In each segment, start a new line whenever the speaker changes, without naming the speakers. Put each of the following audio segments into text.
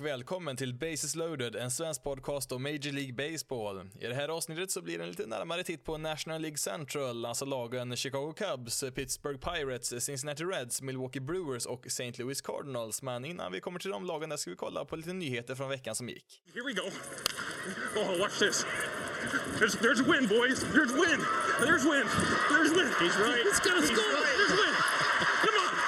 Och välkommen till Bases loaded, en svensk podcast om Major League Baseball. I det här avsnittet så blir det en lite närmare titt på National League Central, alltså lagen Chicago Cubs, Pittsburgh Pirates, Cincinnati Reds, Milwaukee Brewers och St. Louis Cardinals. Men innan vi kommer till de lagen där ska vi kolla på lite nyheter från veckan som gick.
Here we go. Oh, watch this. There's, there's win, boys. There's win. There's win. There's win. He's right. He's gonna
He's
score.
right.
There's win. Come on.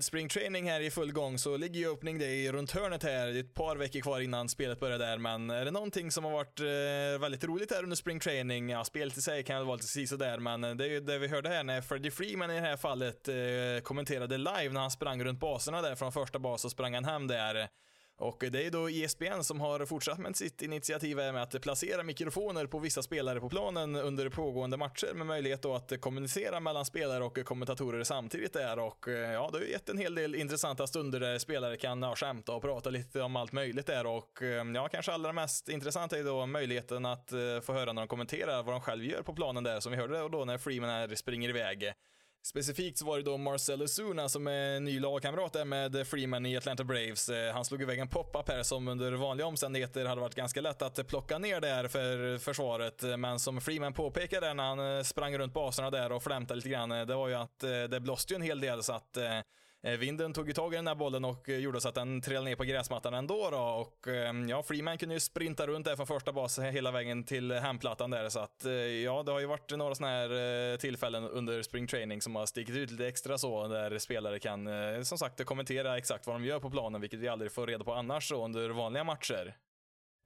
Med spring training här i full gång så ligger ju öppning day runt hörnet här. Det är ett par veckor kvar innan spelet börjar där, men är det någonting som har varit eh, väldigt roligt här under spring training? Ja, spelet i sig kan väl vara lite sådär, men eh, det är ju det vi hörde här när Freddie Freeman i det här fallet eh, kommenterade live när han sprang runt baserna där från första bas och sprang han hem där. Och det är då ESPN som har fortsatt med sitt initiativ med att placera mikrofoner på vissa spelare på planen under pågående matcher med möjlighet då att kommunicera mellan spelare och kommentatorer samtidigt där och eh, ja, det har ju gett en hel del intressanta stunder där spelare kan ja, skämta och prata lite om allt möjligt där och eh, ja, kanske allra mest intressant är då möjligheten att eh, få höra när de kommenterar vad de själv gör på planen där som vi hörde då när Freeman här springer iväg. Specifikt så var det då Marcelo Zuna som är ny lagkamrat där med Freeman i Atlanta Braves. Eh, han slog iväg en pop-up här som under vanliga omständigheter hade varit ganska lätt att plocka ner där för försvaret. Men som Freeman påpekade när han eh, sprang runt baserna där och flämtade lite grann, eh, det var ju att det blåste ju en hel del så att Eh, vinden tog ju tag i den där bollen och eh, gjorde så att den trillade ner på gräsmattan ändå då och eh, ja, Freeman kunde ju sprinta runt där från första bas hela vägen till hemplattan där så att ja, det har ju varit några sådana här tillfällen under spring training som har stickit ut lite extra så där spelare kan som sagt kommentera exakt vad de gör på planen vilket vi aldrig får reda på annars så under vanliga matcher.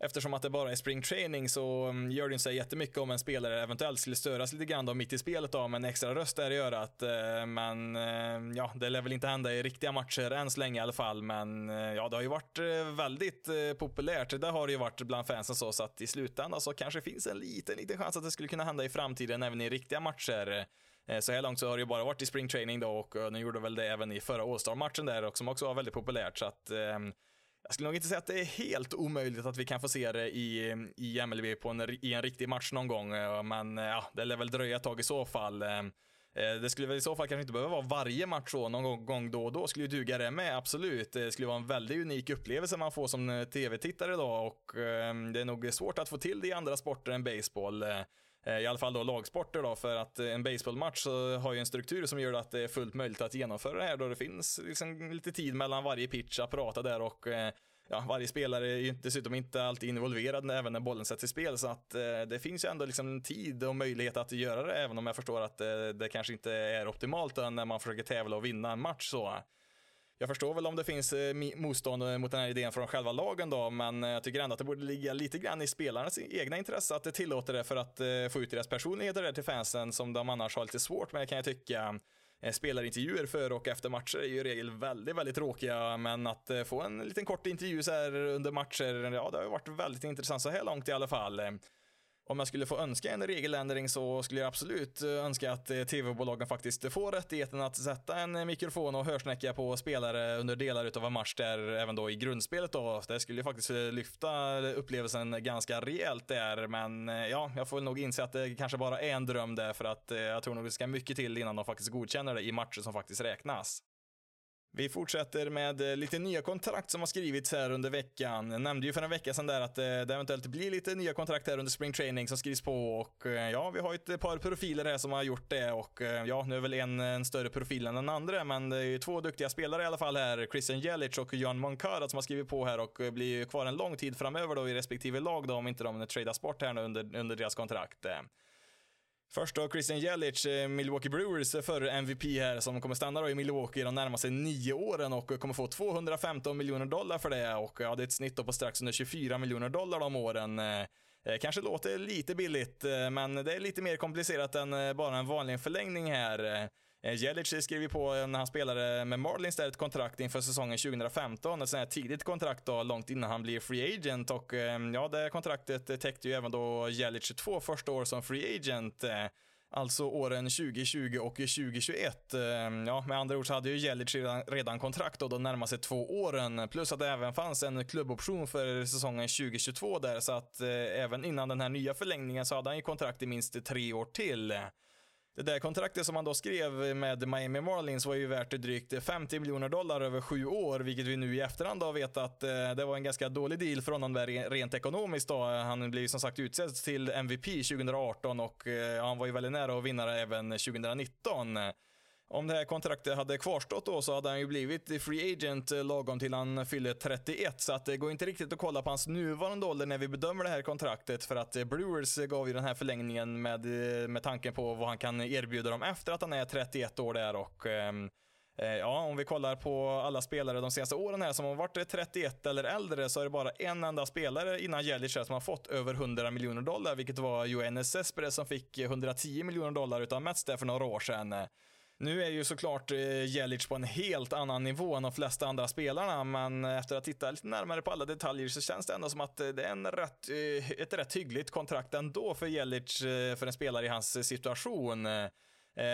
Eftersom att det bara är spring training så mm, gör det inte så jättemycket om en spelare eventuellt skulle störas lite grann då mitt i spelet då med en extra röst där i örat. Eh, men eh, ja, det lär väl inte hända i riktiga matcher än så länge i alla fall. Men eh, ja, det har ju varit väldigt populärt. Det har det ju varit bland fansen så, så att i slutändan så kanske finns en liten, liten chans att det skulle kunna hända i framtiden även i riktiga matcher. Så här långt så har det ju bara varit i spring training då och nu gjorde väl det även i förra All-Star-matchen där och som också var väldigt populärt så att jag skulle nog inte säga att det är helt omöjligt att vi kan få se det i, i MLB på en, i en riktig match någon gång, eh, men eh, ja, det lär väl dröja ett tag i så fall. Eh. Det skulle väl i så fall kanske inte behöva vara varje match så, någon gång- då och då skulle ju duga det med, absolut. Det skulle vara en väldigt unik upplevelse man får som tv-tittare då och det är nog svårt att få till det i andra sporter än baseball. Eh, I alla fall då lagsporter då, för att eh, en baseballmatch så har ju en struktur som gör att det är fullt möjligt att genomföra det här då det finns liksom lite tid mellan varje pitch att prata där och eh, ja, varje spelare är ju dessutom inte alltid involverad även när bollen sätts i spel så att eh, det finns ju ändå liksom tid och möjlighet att göra det även om jag förstår att eh, det kanske inte är optimalt när man försöker tävla och vinna en match så. Jag förstår väl om det finns eh, motstånd eh, mot den här idén från själva lagen då, men eh, jag tycker ändå att det borde ligga lite grann i spelarnas egna intresse att det tillåter det för att få ut deras personligheter där till fansen som de annars har lite svårt med kan jag tycka. Spelarintervjuer före och efter matcher är ju i regel väldigt, väldigt tråkiga, men att få en liten kort intervju så här under matcher, ja, det har ju varit väldigt intressant så här långt i alla fall. Om jag skulle få önska en regeländring så skulle jag absolut eh, önska att eh, tv-bolagen faktiskt får rättigheten att sätta en eh, mikrofon och hörsnäcka på spelare under delar utav en match där även då i grundspelet då. Det skulle ju faktiskt lyfta upplevelsen ganska rejält där, men ja, jag får väl nog inse att det kanske bara är en dröm där för att jag tror nog det ska mycket till innan de faktiskt godkänner det i matcher som faktiskt räknas. Vi fortsätter med eh, lite nya kontrakt som har skrivits här under veckan. Jag nämnde ju för en vecka sedan där att eh, det eventuellt blir lite nya kontrakt här under spring training som skrivs på och eh, ja, vi har ju ett par profiler här som har gjort det och ja, nu är väl en, en större profil än den andra, men det är ju två duktiga spelare i alla fall här, Christian Jelic och John Moncada som har skrivit på här och blir ju kvar en lång tid framöver då i respektive lag då om inte de tradas bort här nu under, under deras kontrakt. Först då Christian Jelic, eh, Milwaukee Brewers förre MVP här som kommer stanna då i Milwaukee de närmaste nio åren och kommer få 215 miljoner dollar för det och ja, det är ett snitt då på strax under 24 miljoner dollar de åren. Eh, eh, kanske låter lite billigt, men det är lite mer komplicerat än bara en vanlig förlängning här. Eh, Jelic skrev ju på när han spelade med Marlins där ett kontrakt inför säsongen 2015, ett sånt här tidigt kontrakt då, långt innan han blir free agent och eh, ja, det kontraktet eh, täckte ju även då Jelic två första år som free agent. Alltså åren 2020 och 2021. Ja, med andra ord så hade ju Jelic redan, redan kontrakt då de närmaste två åren. Plus att det även fanns en klubboption för säsongen 2022 där, så att eh, även innan den här nya förlängningen så hade han ju kontrakt i minst tre år till. Det där kontraktet som han då skrev med Miami Marlins var ju värt drygt 50 miljoner dollar över sju år, vilket vi nu i efterhand har vet att eh, det var en ganska dålig deal för honom där rent ekonomiskt då. Han blev ju som sagt utsedd till MVP 2018 och eh, han var ju väldigt nära att vinna det även 2019. Om det här kontraktet hade kvarstått då så hade han ju blivit free agent eh, lagom till han fyller 31 så att det går inte riktigt att kolla på hans nuvarande ålder när vi bedömer det här kontraktet för att eh, Brewers gav ju den här förlängningen med, eh, med tanken på vad han kan erbjuda dem efter att han är 31 år där och ehm, Ja, om vi kollar på alla spelare de senaste åren här som har varit 31 eller äldre så är det bara en enda spelare innan Jelic som har fått över 100 miljoner dollar, vilket var Johannes Cespedes som fick 110 miljoner dollar utav Mets där för några år sedan. Nu är ju såklart eh, Jelic på en helt annan nivå än de flesta andra spelarna, men efter att titta lite närmare på alla detaljer så känns det ändå som att eh, det är en rätt, eh, ett rätt hyggligt kontrakt ändå för Jelic, för en spelare i hans situation.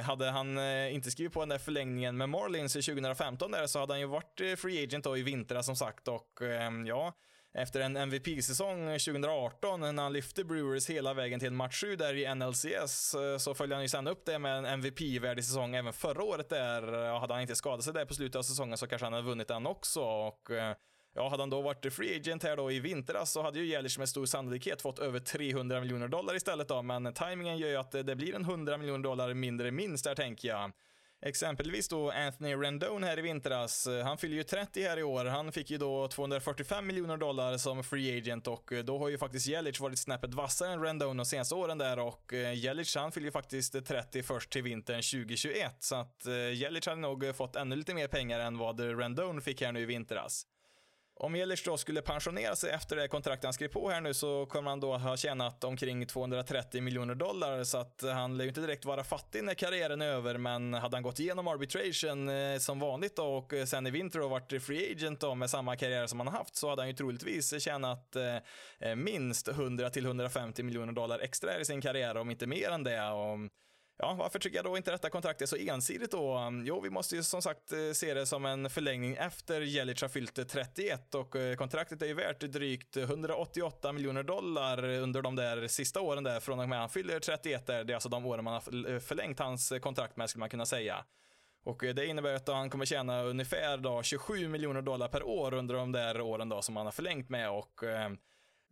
Hade han inte skrivit på den där förlängningen med Marlins i 2015 där så hade han ju varit free agent då i vintras som sagt och ja, efter en MVP-säsong 2018 när han lyfte Brewers hela vägen till en match 7 där i NLCS eh, så följde han ju sen upp det med en MVP-värdig säsong även förra året där. Eh, hade han inte skadat sig där på slutet av säsongen så kanske han hade vunnit den också och eh, Ja, hade han då varit free agent här då i vintras så hade ju Jelic med stor sannolikhet fått över 300 miljoner dollar istället då, men tajmingen gör ju att det blir en 100 miljoner dollar mindre minst där tänker jag. Exempelvis då Anthony Rendon här i vintras. Han fyller ju 30 här i år. Han fick ju då 245 miljoner dollar som free agent och eh, då har ju faktiskt Jelic varit snäppet vassare än Rendon de senaste åren där och eh, Jelic han fyller ju faktiskt 30 först till vintern 2021 så att eh, Jelic hade nog fått ännu lite mer pengar än vad Rendon fick här nu i vintras. Om Jelic då skulle pensionera sig efter det kontrakt han skrev på här nu så kommer han då ha tjänat omkring 230 miljoner dollar så att han lär ju inte direkt vara fattig när karriären är över men hade han gått igenom arbitration eh, som vanligt då och sen i vinter och varit free agent då med samma karriär som han har haft så hade han ju troligtvis tjänat eh, minst 100 till 150 miljoner dollar extra i sin karriär om inte mer än det. Och Ja, varför tycker jag då inte detta kontrakt är så ensidigt då? Jo, vi måste ju som sagt eh, se det som en förlängning efter Jelic har fyllt 31 och eh, kontraktet är ju värt drygt 188 miljoner dollar under de där sista åren där från och med han fyller 31 där. Det är alltså de åren man har eh, förlängt hans kontrakt med skulle man kunna säga. Och det innebär att han kommer tjäna ungefär då 27 miljoner dollar per år under de där åren då som han har förlängt med och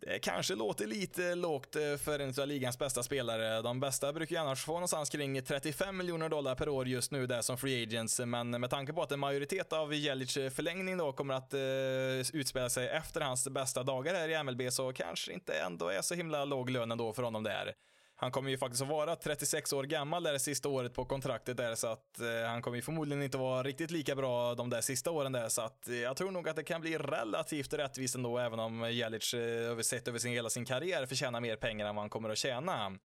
det kanske låter lite lågt eh, för en av ligans bästa spelare. De bästa brukar ju annars få någonstans kring 35 miljoner dollar per år just nu där som free agents, men med tanke på att en majoritet av Jelic förlängning då kommer att eh, utspela sig efter hans bästa dagar här i MLB så kanske inte ändå är så himla låg lön ändå för honom där. Han kommer ju faktiskt att vara 36 år gammal det sista året på kontraktet där så att eh, han kommer ju förmodligen inte vara riktigt lika bra de där sista åren där så att eh, jag tror nog att det kan bli relativt rättvist ändå även om Jelic eh, sett över sin, hela sin karriär förtjänar mer pengar än vad han kommer att tjäna.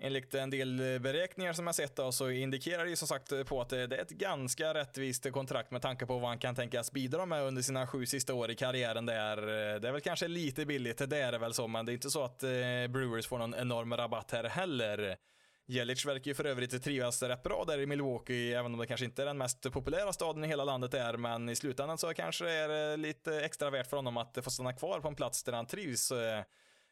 Enligt en del beräkningar som jag sett då, så indikerar det ju som sagt på att det är ett ganska rättvist kontrakt med tanke på vad han kan tänkas bidra med under sina sju sista år i karriären där. Eh, det är väl kanske lite billigt, det är det väl så, men det är inte så att eh, Brewers får någon enorm rabatt här heller. Jelic verkar ju för övrigt trivas rätt bra där i Milwaukee, även om det kanske inte är den mest populära staden i hela landet där, men i slutändan så kanske det är eh, lite extra värt för honom att få stanna kvar på en plats där han trivs.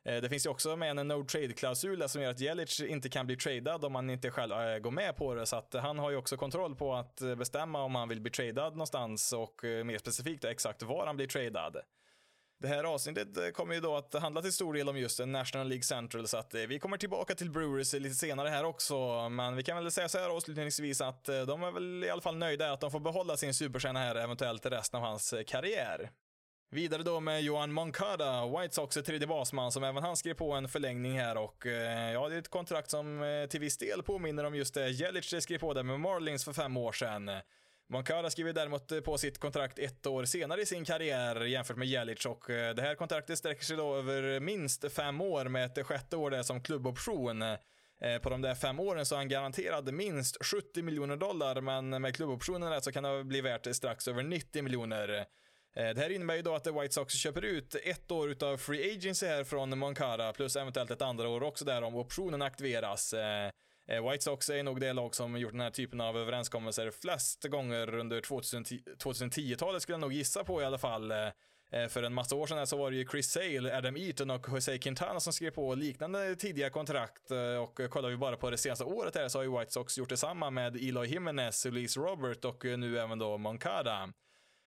Eh, det finns ju också med en no trade-klausul som gör att Jelic inte kan bli tradad om han inte själv eh, går med på det. Så att han har ju också kontroll på att eh, bestämma om han vill bli tradad någonstans och mer specifikt exakt var han blir tradad. Det här avsnittet kommer ju då att handla till stor del om just National League Central, så att vi kommer tillbaka till Brewers lite senare här också. Men vi kan väl säga så här avslutningsvis att de är väl i alla fall nöjda att de får behålla sin superstjärna här, eventuellt resten av hans karriär. Vidare då med Johan Moncada, White Sox tredje basman, som även han skrev på en förlängning här och eh, ja, det är ett kontrakt som eh, till viss del påminner om just det Jelic skrev på där med Marlins för fem år sedan. Moncada skriver däremot eh, på sitt kontrakt ett år senare i sin karriär jämfört med Jelic och det här kontraktet sträcker sig då över minst fem år med ett sjätte år där som klubboption. På de där fem åren så är han garanterad minst 70 miljoner dollar, men med klubboptionen så kan det bli värt strax över 90 miljoner. Eh, det här innebär ju då att White Sox köper ut ett år utav free agency här från Moncada, plus eventuellt ett andra år också där om optionen aktiveras. Eh, eh, White Sox är nog det lag som gjort den här typen av överenskommelser flest gånger under 2010-talet skulle jag nog gissa på i alla fall. För en massa år sedan så var det ju Chris Sale, Adam Eaton och Jose Quintana som skrev på liknande tidiga kontrakt. Och kollar vi bara på det senaste året här så har ju White Sox gjort detsamma med Eloy Jimenez, Elise Robert och nu även då Moncada.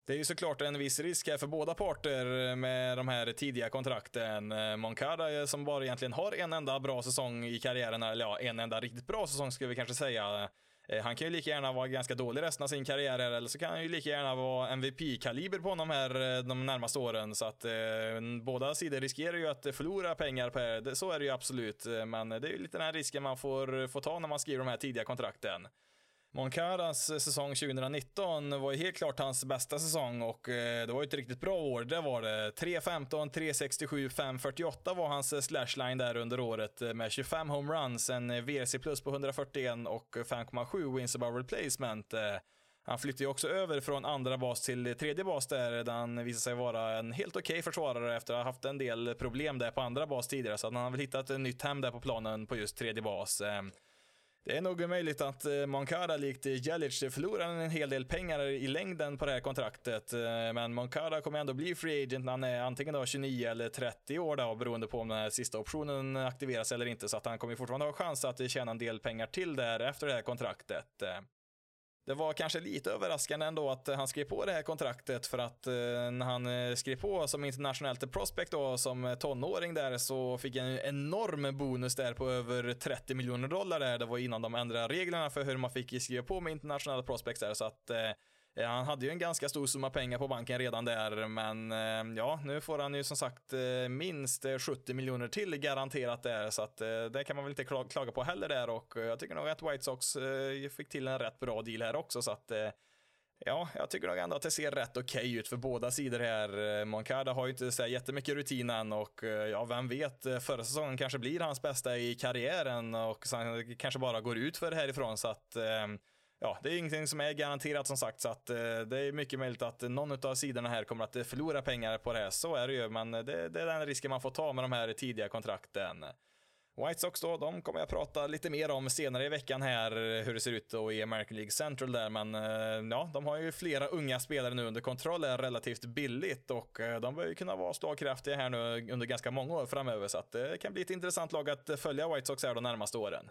Det är ju såklart en viss risk här för båda parter med de här tidiga kontrakten. Moncada eh, som bara egentligen har en enda bra säsong i karriären, eller ja, en enda riktigt bra säsong skulle vi kanske säga. Eh, han kan ju lika gärna vara ganska dålig resten av sin karriär eller så kan han ju lika gärna vara MVP-kaliber på honom här eh, de närmaste åren. Så att eh, båda sidor riskerar ju att förlora pengar på det. Så är det ju absolut. Men det är ju lite den här risken man får, får ta när man skriver de här tidiga kontrakten. Moncaras eh, säsong 2019 var ju helt klart hans bästa säsong och eh, det var ju ett riktigt bra år. Det var det. 3.15, 3.67, 5.48 var hans eh, slashline där under året med 25 homeruns, en VRC plus på 141 och 5,7 wins above replacement. Han flyttade ju också över från andra bas till tredje bas där, där han visade sig vara en helt okej okay försvarare efter att ha haft en del problem där på andra bas tidigare. Så han har väl hittat ett nytt hem där på planen på just tredje bas. Det är nog möjligt att eh, Moncada likt Jelic förlorar en hel del pengar i längden på det här kontraktet. Eh, men Moncada kommer ändå bli free agent när han är antingen då 29 eller 30 år då, beroende på om den här sista optionen aktiveras eller inte. Så att han kommer fortfarande ha chans att tjäna en del pengar till där efter det här kontraktet. Eh, det var kanske lite överraskande ändå att han skrev på det här kontraktet för att eh, när han eh, skrev på som internationellt prospect då som eh, tonåring där så fick han en enorm bonus där på över 30 miljoner dollar där. Det var innan de ändrade reglerna för hur man fick skriva på med internationella prospects där så att Eh, Eh, han hade ju en ganska stor summa pengar på banken redan där, men eh, ja, nu får han ju som sagt eh, minst 70 miljoner till garanterat där, så att det kan man väl inte klaga på heller där och jag tycker nog att White Sox fick till en rätt bra deal här också, så att Ja, jag tycker nog ändå att det ser rätt okej okay ut för båda sidor här. Moncada har ju inte så jättemycket rutin än och ja, vem vet, förra säsongen kanske blir hans bästa i karriären och sen kanske bara går ut för det härifrån så att ja, det är ingenting som är garanterat som sagt, så att eh, det är mycket möjligt att någon av sidorna här kommer att eh, förlora pengar på det här. Så är det ju, men eh, det, det är den risken man får ta med de här tidiga kontrakten. White Sox då, de kommer jag prata lite mer om senare i veckan här, eh, hur det ser ut då i American League Central där, men ja, de har ju flera unga spelare nu under kontroll, är relativt billigt och de bör ju kunna vara slagkraftiga här nu under ganska många år framöver, så att det kan bli ett intressant lag att följa White Sox här de närmaste åren.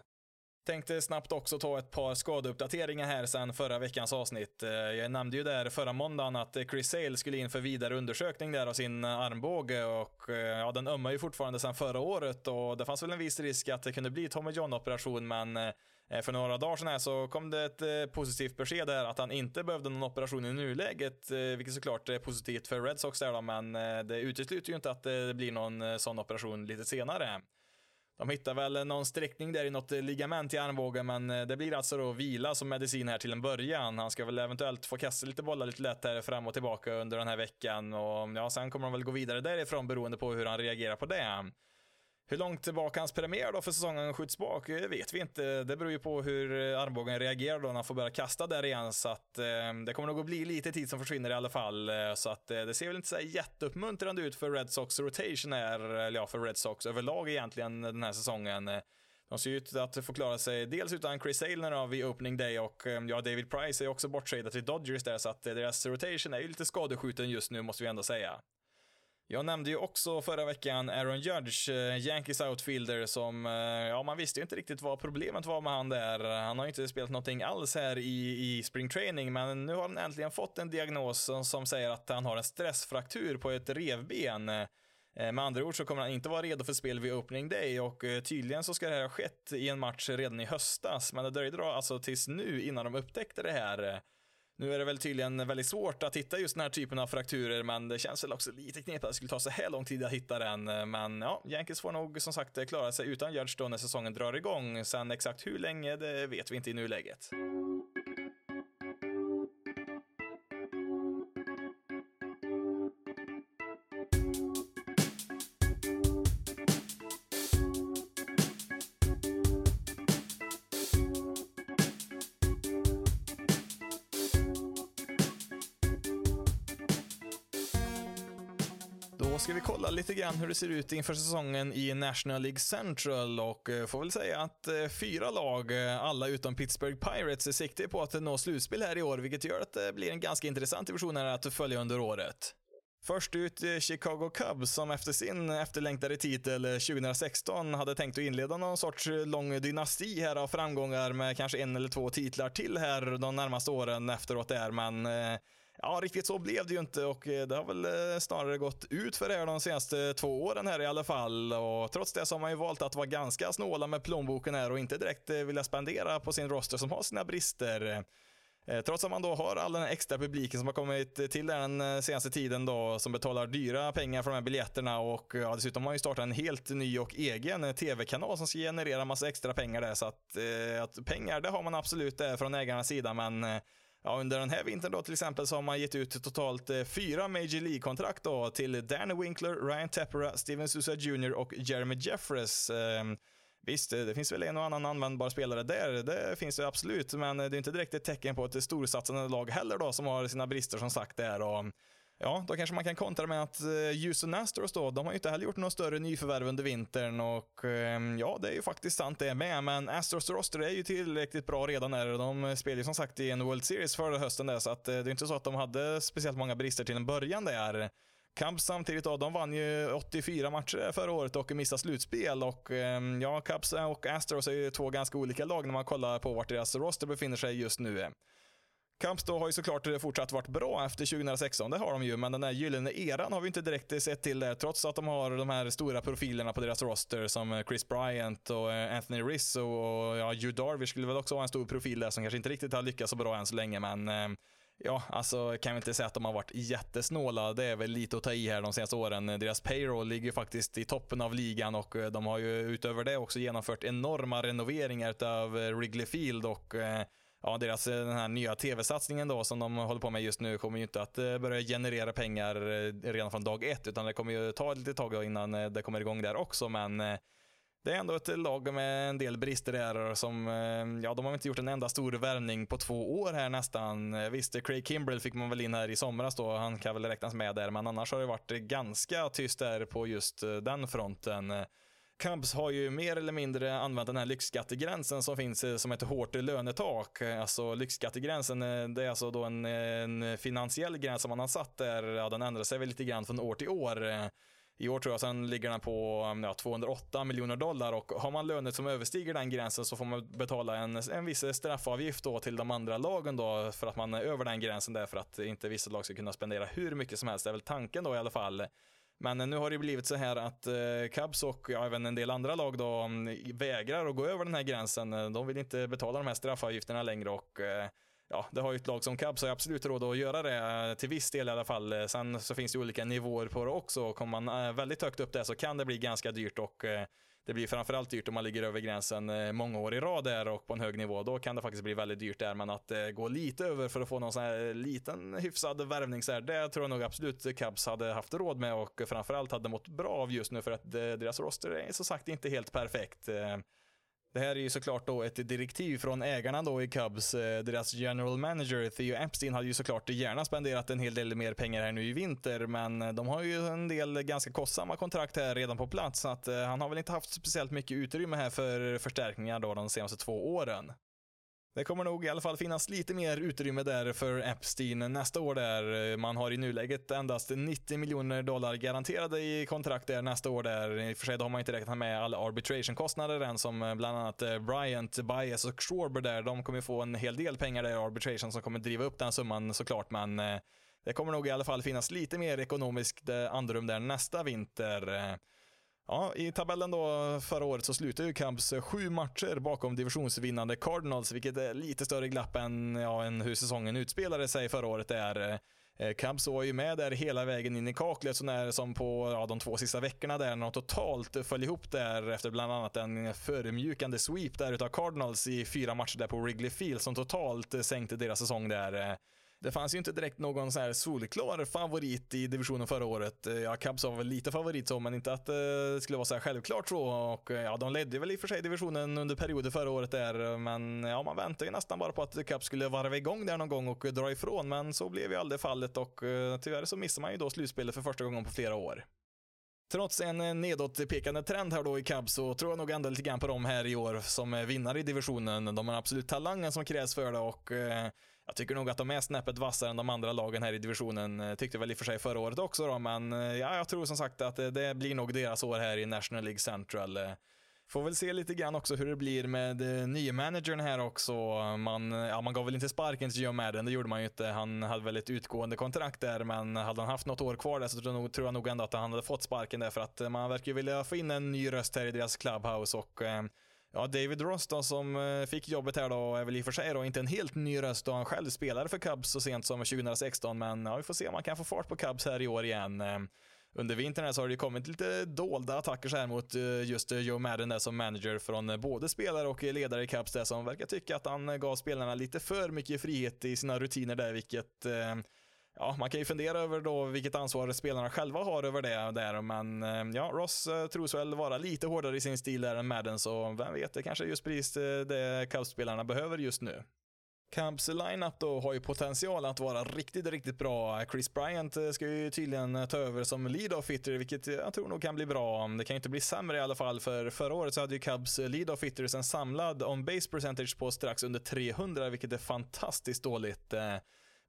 Tänkte snabbt också ta ett par skadeuppdateringar här sen förra veckans avsnitt. Eh, jag nämnde ju där förra måndagen att Chris Sale skulle in för vidare undersökning där av sin armbåge och eh, ja, den ömmar ju fortfarande sen förra året och det fanns väl en viss risk att det kunde bli Tommy John-operation men eh, för några dagar sedan här så kom det ett positivt besked där att han inte behövde någon operation i nuläget, vilket såklart är positivt för Red Sox där då, men det utesluter ju inte att det blir någon sån operation lite senare. De hittar väl någon sträckning där i något eh, ligament i armbågen, men eh, det blir alltså då vila som medicin här till en början. Han ska väl eventuellt få kasta lite bollar lite lätt här fram och tillbaka under den här veckan och ja, sen kommer de väl gå vidare därifrån beroende på hur han reagerar på det. Hur långt tillbaka hans premiär då för säsongen skjuts bak vet vi inte. Det beror ju på hur eh, armbågen reagerar då när han får börja kasta där igen. Så att eh, det kommer nog att bli lite tid som försvinner i alla fall. Eh, så att eh, det ser väl inte så jätteuppmuntrande ut för Red Sox rotation här, eller ja, för Red Sox överlag egentligen den här säsongen. Eh, de ser ut att få klara sig dels utan Chris Sale vid opening day och ja, David Price är också borttradad till Dodgers där så att deras rotation är ju lite skadeskjuten just nu måste vi ändå säga. Jag nämnde ju också förra veckan Aaron Judge, eh, Yankees outfielder, som, eh, ja man visste ju inte riktigt vad problemet var med han där. Han har ju inte spelat någonting alls här i, i spring training, men nu har han äntligen fått en diagnos som, som säger att han har en stressfraktur på ett revben. Eh, med andra ord så kommer han inte vara redo för spel vid opening day och tydligen så ska det här ha skett i en match redan i höstas, men det dröjde då alltså tills nu innan de upptäckte det här. Nu är det väl tydligen väldigt svårt att hitta just den här typen av frakturer, men det känns väl också lite knepigt att det skulle ta så här lång tid att hitta den. Men ja, Yankees får nog som sagt klara sig utan Judge då när säsongen drar igång. Sen exakt hur länge, det vet vi inte i nuläget. Ska vi kolla lite grann hur det ser ut inför säsongen i National League Central och eh, får väl säga att eh, fyra lag, eh, alla utom Pittsburgh Pirates, är siktiga på att nå slutspel här i år, vilket gör att det blir en ganska intressant division här att följa under året. Först ut Chicago Cubs som efter sin efterlängtade titel 2016 hade tänkt att inleda någon sorts lång dynasti här av framgångar med kanske en eller två titlar till här de närmaste åren efteråt där, men Ja, riktigt så blev det ju inte och eh, det har väl eh, snarare gått ut för det här de senaste två åren här i alla fall. Och trots det så har man ju valt att vara ganska snåla med plånboken här och inte direkt eh, vilja spendera på sin roster som har sina brister. Trots att man då har all den här extra publiken som har kommit till den senaste tiden då, som betalar dyra pengar för de här biljetterna och ja, dessutom har man ju startat en helt ny och egen tv-kanal som ska generera massa extra pengar där. Så att, att pengar, det har man absolut där från ägarnas sida, men Ja, under den här vintern då till exempel så har man gett ut totalt eh, fyra Major League-kontrakt då till Danny Winkler, Ryan Tepera, Steven Sousa Jr och Jeremy Jeffress. Ehm, visst, det finns väl en och annan användbar spelare där, det finns det absolut, men det är inte direkt ett tecken på ett storsatsande lag heller då som har sina brister som sagt där. Och Ja, då kanske man kan kontra med att eh, Houston Astros då, de har ju inte heller gjort några större nyförvärv under vintern och ehm, ja, det är ju faktiskt sant det med, men Astros roster är ju tillräckligt bra redan där. De spelar ju som sagt i en World Series förra hösten där, så att eh, det är inte så att de hade speciellt många brister till en början där. Cubs samtidigt då, de vann ju 84 matcher förra året och missade slutspel och ehm, ja, Cubs och Astros är ju två ganska olika lag när man kollar på vart deras roster befinner sig just nu. Kampstå då har ju såklart fortsatt varit bra efter 2016, det har de ju, men den där gyllene eran har vi inte direkt sett till där, trots att de har de här stora profilerna på deras roster som Chris Bryant och eh, Anthony Rizzo och ja, Hugh Darvish skulle väl också vara en stor profil där som kanske inte riktigt har lyckats så bra än så länge, men eh, Ja, alltså kan vi inte säga att de har varit jättesnåla. Det är väl lite att ta i här de senaste åren. Deras payroll ligger faktiskt i toppen av ligan och eh, de har ju utöver det också genomfört enorma renoveringar av Wrigley Field och ja, deras eh, den här nya tv-satsningen då som de håller på med just nu kommer ju inte att eh, börja generera pengar eh, redan från dag ett, utan det kommer ju ta lite tag innan det kommer igång där också, men det är ändå ett lag med en del brister där som, ja, de har inte gjort en enda stor värvning på två år här nästan. Visst, Craig Kimbrell fick man väl in här i somras då, han kan väl räknas med där, men annars har det varit ganska tyst där på just den fronten. Cubs har ju mer eller mindre använt den här lyxskattegränsen som finns eh, som ett hårt lönetak. Alltså lyxskattegränsen, eh, det är alltså då en, en finansiell gräns som man har satt där, ja, den ändrar sig väl lite grann från år till år. I år tror jag sen ligger den på mm, ja, 208 miljoner dollar och har man löner som överstiger den gränsen så får man betala en, en viss straffavgift då till de andra lagen då för att man är över den gränsen där för att inte vissa lag ska kunna spendera hur mycket som helst. Det är väl tanken då i alla fall. Men nu har det blivit så här att eh, Cubs och ja, även en del andra lag då vägrar att gå över den här gränsen. Eh, de vill inte betala de här straffavgifterna längre och eh, ja, det har ju ett lag som Cubs har absolut råd att göra det till viss del i alla fall. Sen så finns det olika nivåer på det också. Kommer man väldigt högt upp där så kan det bli ganska dyrt och det blir framförallt dyrt om man ligger över gränsen eh, många år i rad där och på en hög nivå. Då kan det faktiskt bli väldigt dyrt där, men att eh, gå lite över för att få någon sån här eh, liten hyfsad värvning så här, det tror jag nog absolut Cubs hade haft råd med och framförallt hade mått bra av just nu för att deras roster är så sagt inte helt perfekt. Det här är ju såklart då ett direktiv från ägarna då i Cubs. Eh, deras general manager Theo Epstein hade ju såklart gärna spenderat en hel del mer pengar här nu i vinter, men eh, de har ju en del ganska kostsamma kontrakt här redan på plats, så att eh, han har väl inte haft speciellt mycket utrymme här för förstärkningar då de senaste två åren. Det kommer nog i alla fall finnas lite mer utrymme där för Epstein nästa år där. Man har i nuläget endast 90 miljoner dollar garanterade i kontrakt där nästa år där. I och för sig då har man inte räknat med alla arbitration-kostnader än som eh, bland annat eh, Bryant, Bias och Schwarber där. De kommer få en hel del pengar där i arbitration som kommer driva upp den summan såklart men eh, det kommer nog i alla fall finnas lite mer ekonomiskt andrum där nästa vinter. Ja, i tabellen då förra året så slutade ju Cubs eh, sju matcher bakom divisionsvinnande Cardinals, vilket är lite större glapp än, ja, än hur säsongen utspelade sig förra året är. Eh, Cubs var ju med där hela vägen in i kaklet, så när som på ja, de två sista veckorna där, när de totalt föll ihop där efter bland annat en förmjukande sweep där utav Cardinals i fyra matcher där på Wrigley Field som totalt eh, sänkte deras säsong där. Det fanns ju inte direkt någon så här solklar favorit i divisionen förra året. Eh, ja, Cubs var väl lite favorit så, men inte att eh, det skulle vara så här självklart så. Och eh, ja, de ledde väl i och för sig divisionen under perioder förra året där, men ja, man väntade ju nästan bara på att Cubs skulle varva igång där någon gång och dra ifrån, men så blev ju aldrig fallet och tyvärr så missade man ju då slutspelet för första gången på flera år. Trots en nedåtpekande trend här då i Cubs så tror jag nog ändå lite grann på dem här i år som vinnare i divisionen. De har absolut talangen som krävs för det och jag tycker nog att de är snäppet vassare än de andra lagen här i divisionen. Eh, tyckte väl i och för sig förra året också då, men eh, ja, jag tror som sagt att eh, det blir nog deras år här i National League Central. Får väl se lite grann också hur det blir med nye managern här också. Man, ja, man gav väl inte sparken till Joe Madden, det gjorde man ju inte. Han hade väl ett utgående kontrakt där, men hade han haft något år kvar där så tror jag nog, ändå att han hade fått sparken där för att man verkar ju vilja få in en ny röst här i deras clubhouse och eh, Ja, David Ross då som eh, fick jobbet här då är väl i och för sig då inte en helt ny röst då han själv spelade för Cubs så sent som 2016 men ja, vi får se om han kan få fart på Cubs här i år igen ehm, under vintern så har det kommit lite dolda attacker så här mot eh, just eh, Joe Madden där som manager från både spelare och ledare i Cubs. där som verkar tycka att han gav spelarna lite för mycket frihet i sina rutiner där vilket ehm, Ja, man kan ju fundera över då vilket ansvar spelarna själva har över det där, men eh, ja, Ross eh, tros väl vara lite hårdare i sin stil där än Madden, så vem vet, det kanske är just precis eh, det Cubs-spelarna behöver just nu. Cubs lineup då har ju potential att vara riktigt, riktigt bra. Chris Bryant ska ju tydligen ta över som lead-off hitter, vilket jag tror nog kan bli bra. Det kan ju inte bli sämre i alla fall, för förra året så hade ju Cubs lead-off hitters en samlad on-base percentage på strax under 300, vilket är fantastiskt dåligt.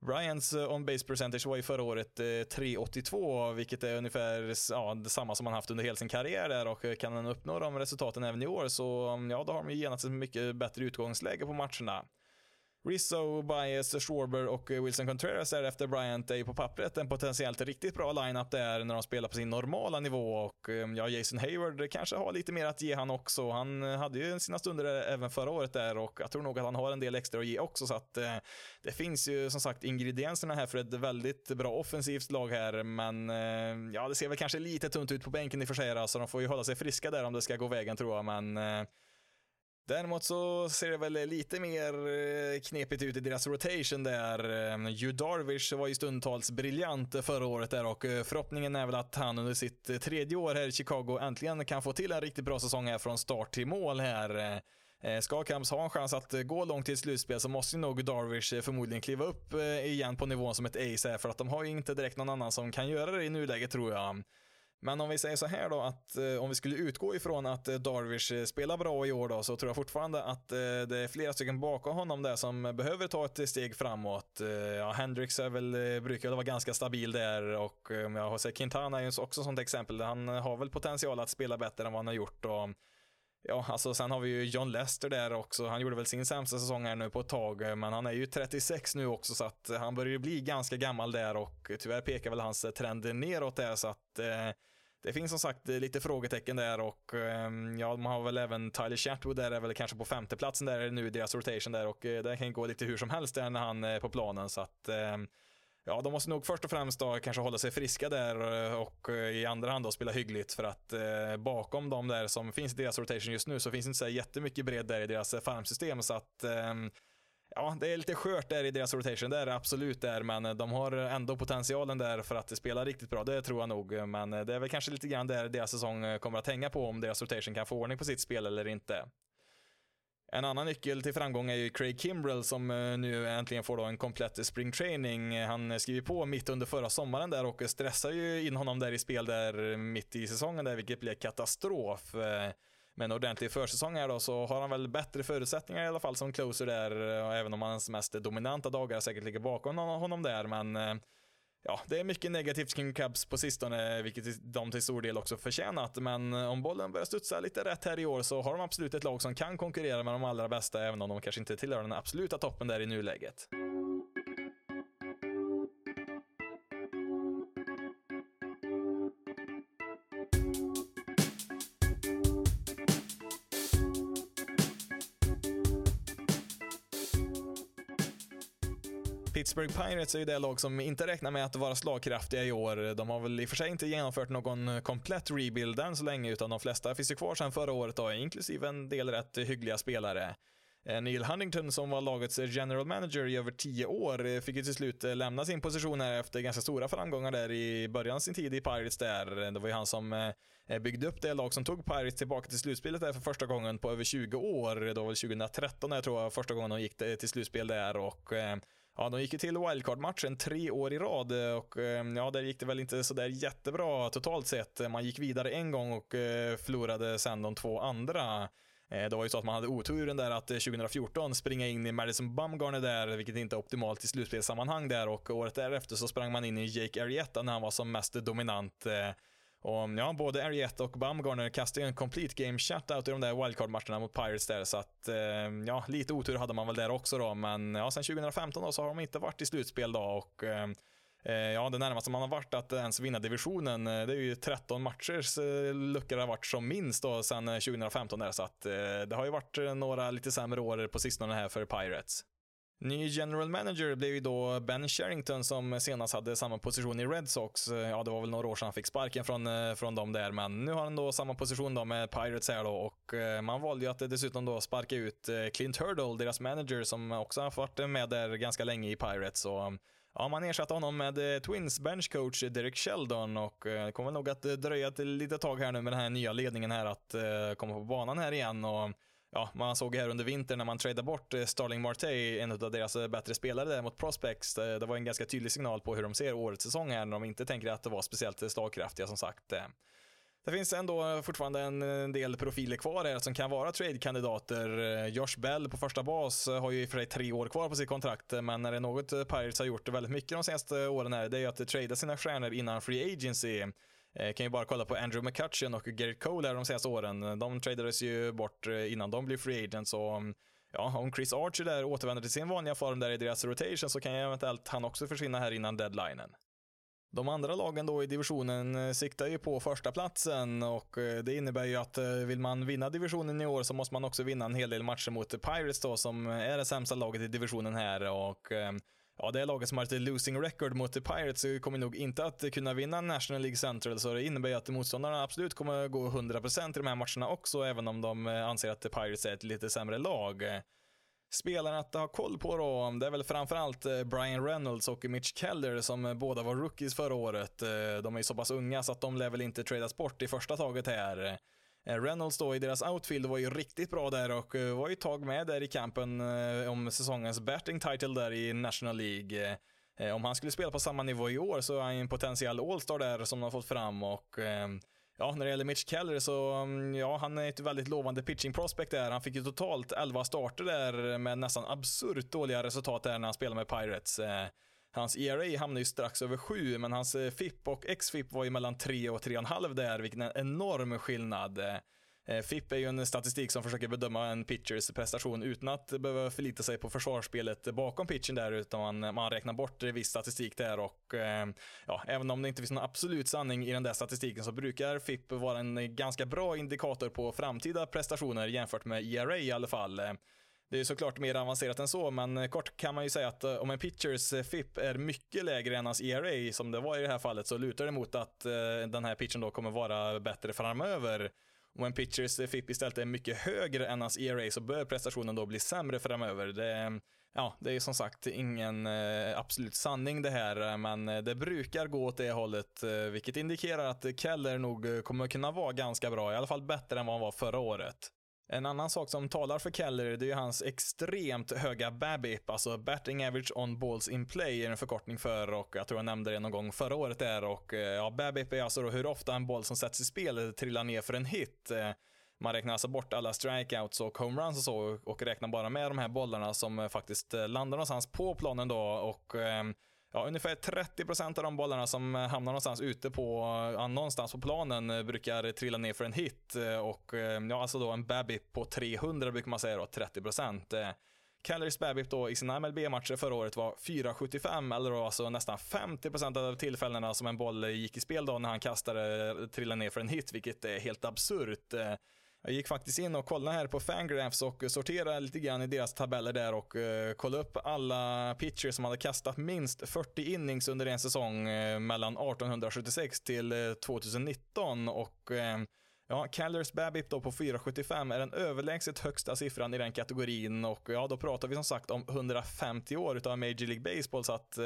Ryans eh, Bryants on-base percentage var ju förra året eh, 3,82, vilket är ungefär ja, detsamma som han haft under hela sin karriär där och eh, kan han uppnå de resultaten även i år så mm, ja, då har de ju genast ett mycket bättre utgångsläge på matcherna. Rizzo, Baez, Schwarber och Wilson Contreras är efter Bryant. Är ju på pappret en potentiellt riktigt bra lineup där när de spelar på sin normala nivå. Och ehm, ja, Jason Hayward kanske har lite mer att ge han också. Han eh, hade ju sina stunder även förra året där och jag tror nog att han har en del extra att ge också. Så att eh, det finns ju som sagt ingredienserna här för ett väldigt bra offensivt lag här. Men eh, ja, det ser väl kanske lite tunt ut på bänken i och för sig så de får ju hålla sig friska där om det ska gå vägen tror jag. Men eh, Däremot så ser det väl lite mer eh, knepigt ut i deras rotation där. Ehm, Hugh Darvish var ju stundtals briljant förra året där och eh, förhoppningen är väl att han under sitt eh, tredje år här i Chicago äntligen kan få till en riktigt bra säsong här från start till mål här. Ska Cubs ha en chans att gå långt till slutspel så måste ju nog Darvish förmodligen kliva upp igen på nivån som ett ace här för att de har ju inte direkt någon annan som kan göra det i nuläget tror jag. Men om vi säger så här då att eh, om vi skulle utgå ifrån att eh, Darvish eh, spelar bra i år då så tror jag fortfarande att det är flera stycken bakom honom där som behöver ta ett steg framåt. Ja, Hendrix är väl, brukar väl vara ganska stabil där och jag har sett Quintana är ju också sånt exempel. Han har väl potential att spela bättre än vad han har gjort. Och, Ja, alltså sen har vi ju John Lester där också. Han gjorde väl sin sämsta säsong här nu på ett tag, men han är ju 36 nu också så att han börjar ju bli ganska gammal där och tyvärr pekar väl hans trend neråt där så att eh, det finns som sagt lite frågetecken där och ehm, ja, de har väl även Tyler Chatwood där är väl kanske på femteplatsen där nu i deras rotation där och eh, det kan gå lite hur som helst där när han är på planen. Så att ehm, Ja, de måste nog först och främst då kanske hålla sig friska där eh, och eh, i andra hand då spela hyggligt för att eh, bakom de där som finns i deras rotation just nu så finns det inte så jättemycket bredd där i deras farmsystem. Så att eh, Ja, det är lite skört där i deras rotation, det är det absolut där, men eh, de har ändå potentialen där för att spela riktigt bra, det tror jag nog. Eh, men eh, det är väl kanske lite grann där deras säsong kommer att hänga på om deras rotation kan få ordning på sitt spel eller inte. En annan nyckel till framgång är ju Craig Kimbrell som nu äntligen får då en komplett springtraining. Han skriver på mitt under förra sommaren där och stressar ju in honom där i spel där mitt i säsongen där, vilket blir katastrof. Med en ordentlig försäsong här då så har han väl bättre förutsättningar i alla fall som closer där, eh, även om hans mest dominanta dagar säkert ligger bakom honom där, men eh, ja, det är mycket negativt kring Cubs på sistone, vilket de till stor del också förtjänat. Men eh, om bollen börjar studsa lite rätt här i år så har de absolut ett lag som kan konkurrera med de allra bästa, även om de kanske inte tillhör den absoluta toppen där i nuläget. Pittsburgh Pirates är ju det lag som inte räknar med att vara slagkraftiga i år. De har väl i och för sig inte genomfört någon komplett rebuild än så länge, utan de flesta finns ju kvar sedan förra året, då, inklusive en del rätt hyggliga spelare. Eh, Neil Huntington som var lagets general manager i över tio år eh, fick ju till slut eh, lämna sin position här efter ganska stora framgångar där i början av sin tid i Pirates där. Det var ju han som byggde upp det lag som tog Pirates tillbaka till slutspelet där för första gången på över 20 år. Det var väl 2013 jag tror jag första gången de gick till slutspel där och Ja, de gick ju till wildcard-matchen tre år i rad eh, och eh, ja, där gick det väl inte sådär jättebra totalt sett. Man gick vidare en gång och eh, förlorade sen de två andra. Det var ju så att man hade oturen där att 2014 springa in i Madison Bumgarner där, vilket inte är optimalt i slutspelssammanhang där och året därefter så sprang man in i Jake Arrieta när han var som mest dominant. Och ja, både Ariette och Bumgarner kastade ju en complete game shutout i de där wildcard-matcherna mot Pirates där, så att eh, ja, lite otur hade man väl där också då, men ja, sen 2015 då så har de inte varit i slutspel då och eh, eh Ja, det närmaste man har varit att ens vinna divisionen, eh, det är ju 13 matchers eh, luckor det har varit som minst då sen 2015 där, så att det har ju varit några lite sämre år på sistone här för Pirates. Ny general manager blev ju då Ben Sherrington som senast hade samma position i Red Sox. Ja, det var väl några år sedan han fick sparken från, eh, från dem där, men nu har han då samma position då med Pirates här då och eh, man valde ju att dessutom då sparka ut eh, Clint Hurdle, deras manager, som också har varit med där ganska länge i Pirates. Så Ja, man ersatte honom med Twins benchcoach Derek Sheldon och det kommer nog att dröja ett litet tag här nu med den här nya ledningen här att komma på banan här igen och ja, man såg här under vintern när man tradade bort eh, Starling Marte, en av deras eh, bättre spelare där mot Prospects. Eh, det var en ganska tydlig signal på hur de ser årets säsong här när de inte tänker att det var speciellt slagkraftiga som sagt. Det finns ändå fortfarande en del profiler kvar här som kan vara trade-kandidater. Josh Bell på första bas har ju i och för sig tre år kvar på sitt kontrakt, men när det är något Pirates har gjort väldigt mycket de senaste åren här, det är ju att trada sina stjärnor innan free agency. Eh, kan ju bara kolla på Andrew McCutcheon och Garrett Cole här de senaste åren. De tradades ju bort eh, innan de blev free agents. Och, mm, ja, om Chris Archer där återvänder till sin vanliga form där i deras rotation så kan ju eventuellt han också försvinna här innan deadlinen. De andra lagen då i divisionen eh, siktar ju på första platsen och eh, det innebär ju att vill man vinna divisionen i år så måste man också vinna en hel del matcher mot Pirates då som är det sämsta laget i divisionen här och ja, det laget som har ett losing record mot The Pirates kommer nog inte att kunna vinna National League Central, så det innebär ju att motståndarna absolut kommer gå 100% i de här matcherna också, även om de eh, anser att The Pirates är ett lite sämre lag. Spelarna att ha koll på då, det är väl framförallt eh, Brian Reynolds och Mitch Keller som eh, båda var rookies förra året. De är ju så pass unga så att de lär väl inte tradas bort i första taget här. Eh, Reynolds då i deras outfield var ju riktigt bra där och eh, var ju ett tag med där i kampen eh, om säsongens batting title där i National League. Om han skulle spela på samma nivå i år så är han en potentiell All-star där som de har fått fram och ehm, Ja, när det gäller Mitch Keller så, mm, ja, han är ett väldigt lovande pitching prospect där. Han fick ju totalt 11 starter där med nästan absurt dåliga resultat där när han spelade med Pirates. Hans ERA hamnade ju strax över 7, men hans eh, FIP och XFIP var ju mellan 3 och 3,5 där, vilken är en enorm skillnad. Eh, eh, FIP är ju en statistik som försöker bedöma en pitchers prestation utan att behöva förlita sig på försvarsspelet bakom pitchen där, utan man, man räknar bort viss statistik där och ja, även om det inte finns någon absolut sanning i den där statistiken så brukar FIP vara en ganska bra indikator på framtida prestationer jämfört med ERA i alla fall. Det är såklart mer avancerat än så, men kort kan man ju säga att eh, om en pitchers eh, FIP är mycket lägre än hans ERA, som det var i det här fallet, så lutar det mot att eh, den här pitchen då kommer vara bättre framöver. Om en pitchers FIP istället är mycket högre än hans ERA så bör prestationen då bli sämre framöver. Det, ja, det är som sagt ingen absolut sanning det här, men det brukar gå åt det hållet, vilket indikerar att Keller nog kommer kunna vara ganska bra, i alla fall bättre än vad han var förra året. En annan sak som talar för Keller, det är ju hans extremt höga BABIP, alltså batting average on balls in play är en förkortning för och jag tror jag nämnde det någon gång förra året där och eh, ja, BABIP är alltså då hur ofta en boll som sätts i spel trillar ner för en hit. Eh, man räknar alltså bort alla strikeouts och homeruns och så och räknar bara med de här bollarna som eh, faktiskt landar någonstans på planen då och ehm, ja, ungefär 30% av de bollarna som eh, hamnar någonstans ute på, eh, ja, någonstans på planen eh, brukar trilla ner för en hit och ja, alltså då en BABIP på 300 brukar man säga då, 30%. Calories BABIP då i sina MLB-matcher förra året var 4,75 eller då alltså nästan 50% av tillfällena som en boll gick i spel då när han kastade trillade ner för en hit, vilket är helt absurt. Jag gick faktiskt in och kollade här på Fangraphs och sorterade lite grann i deras tabeller där och uh, kollade upp alla pitchers som hade kastat minst 40 innings under en säsong uh, mellan 1876 till eh, uh, 2019 och Ja, Callers Babip då på 4,75 är den överlägset högsta siffran i den kategorin. Och ja, då pratar vi som sagt om 150 år utav Major League Baseball. Så att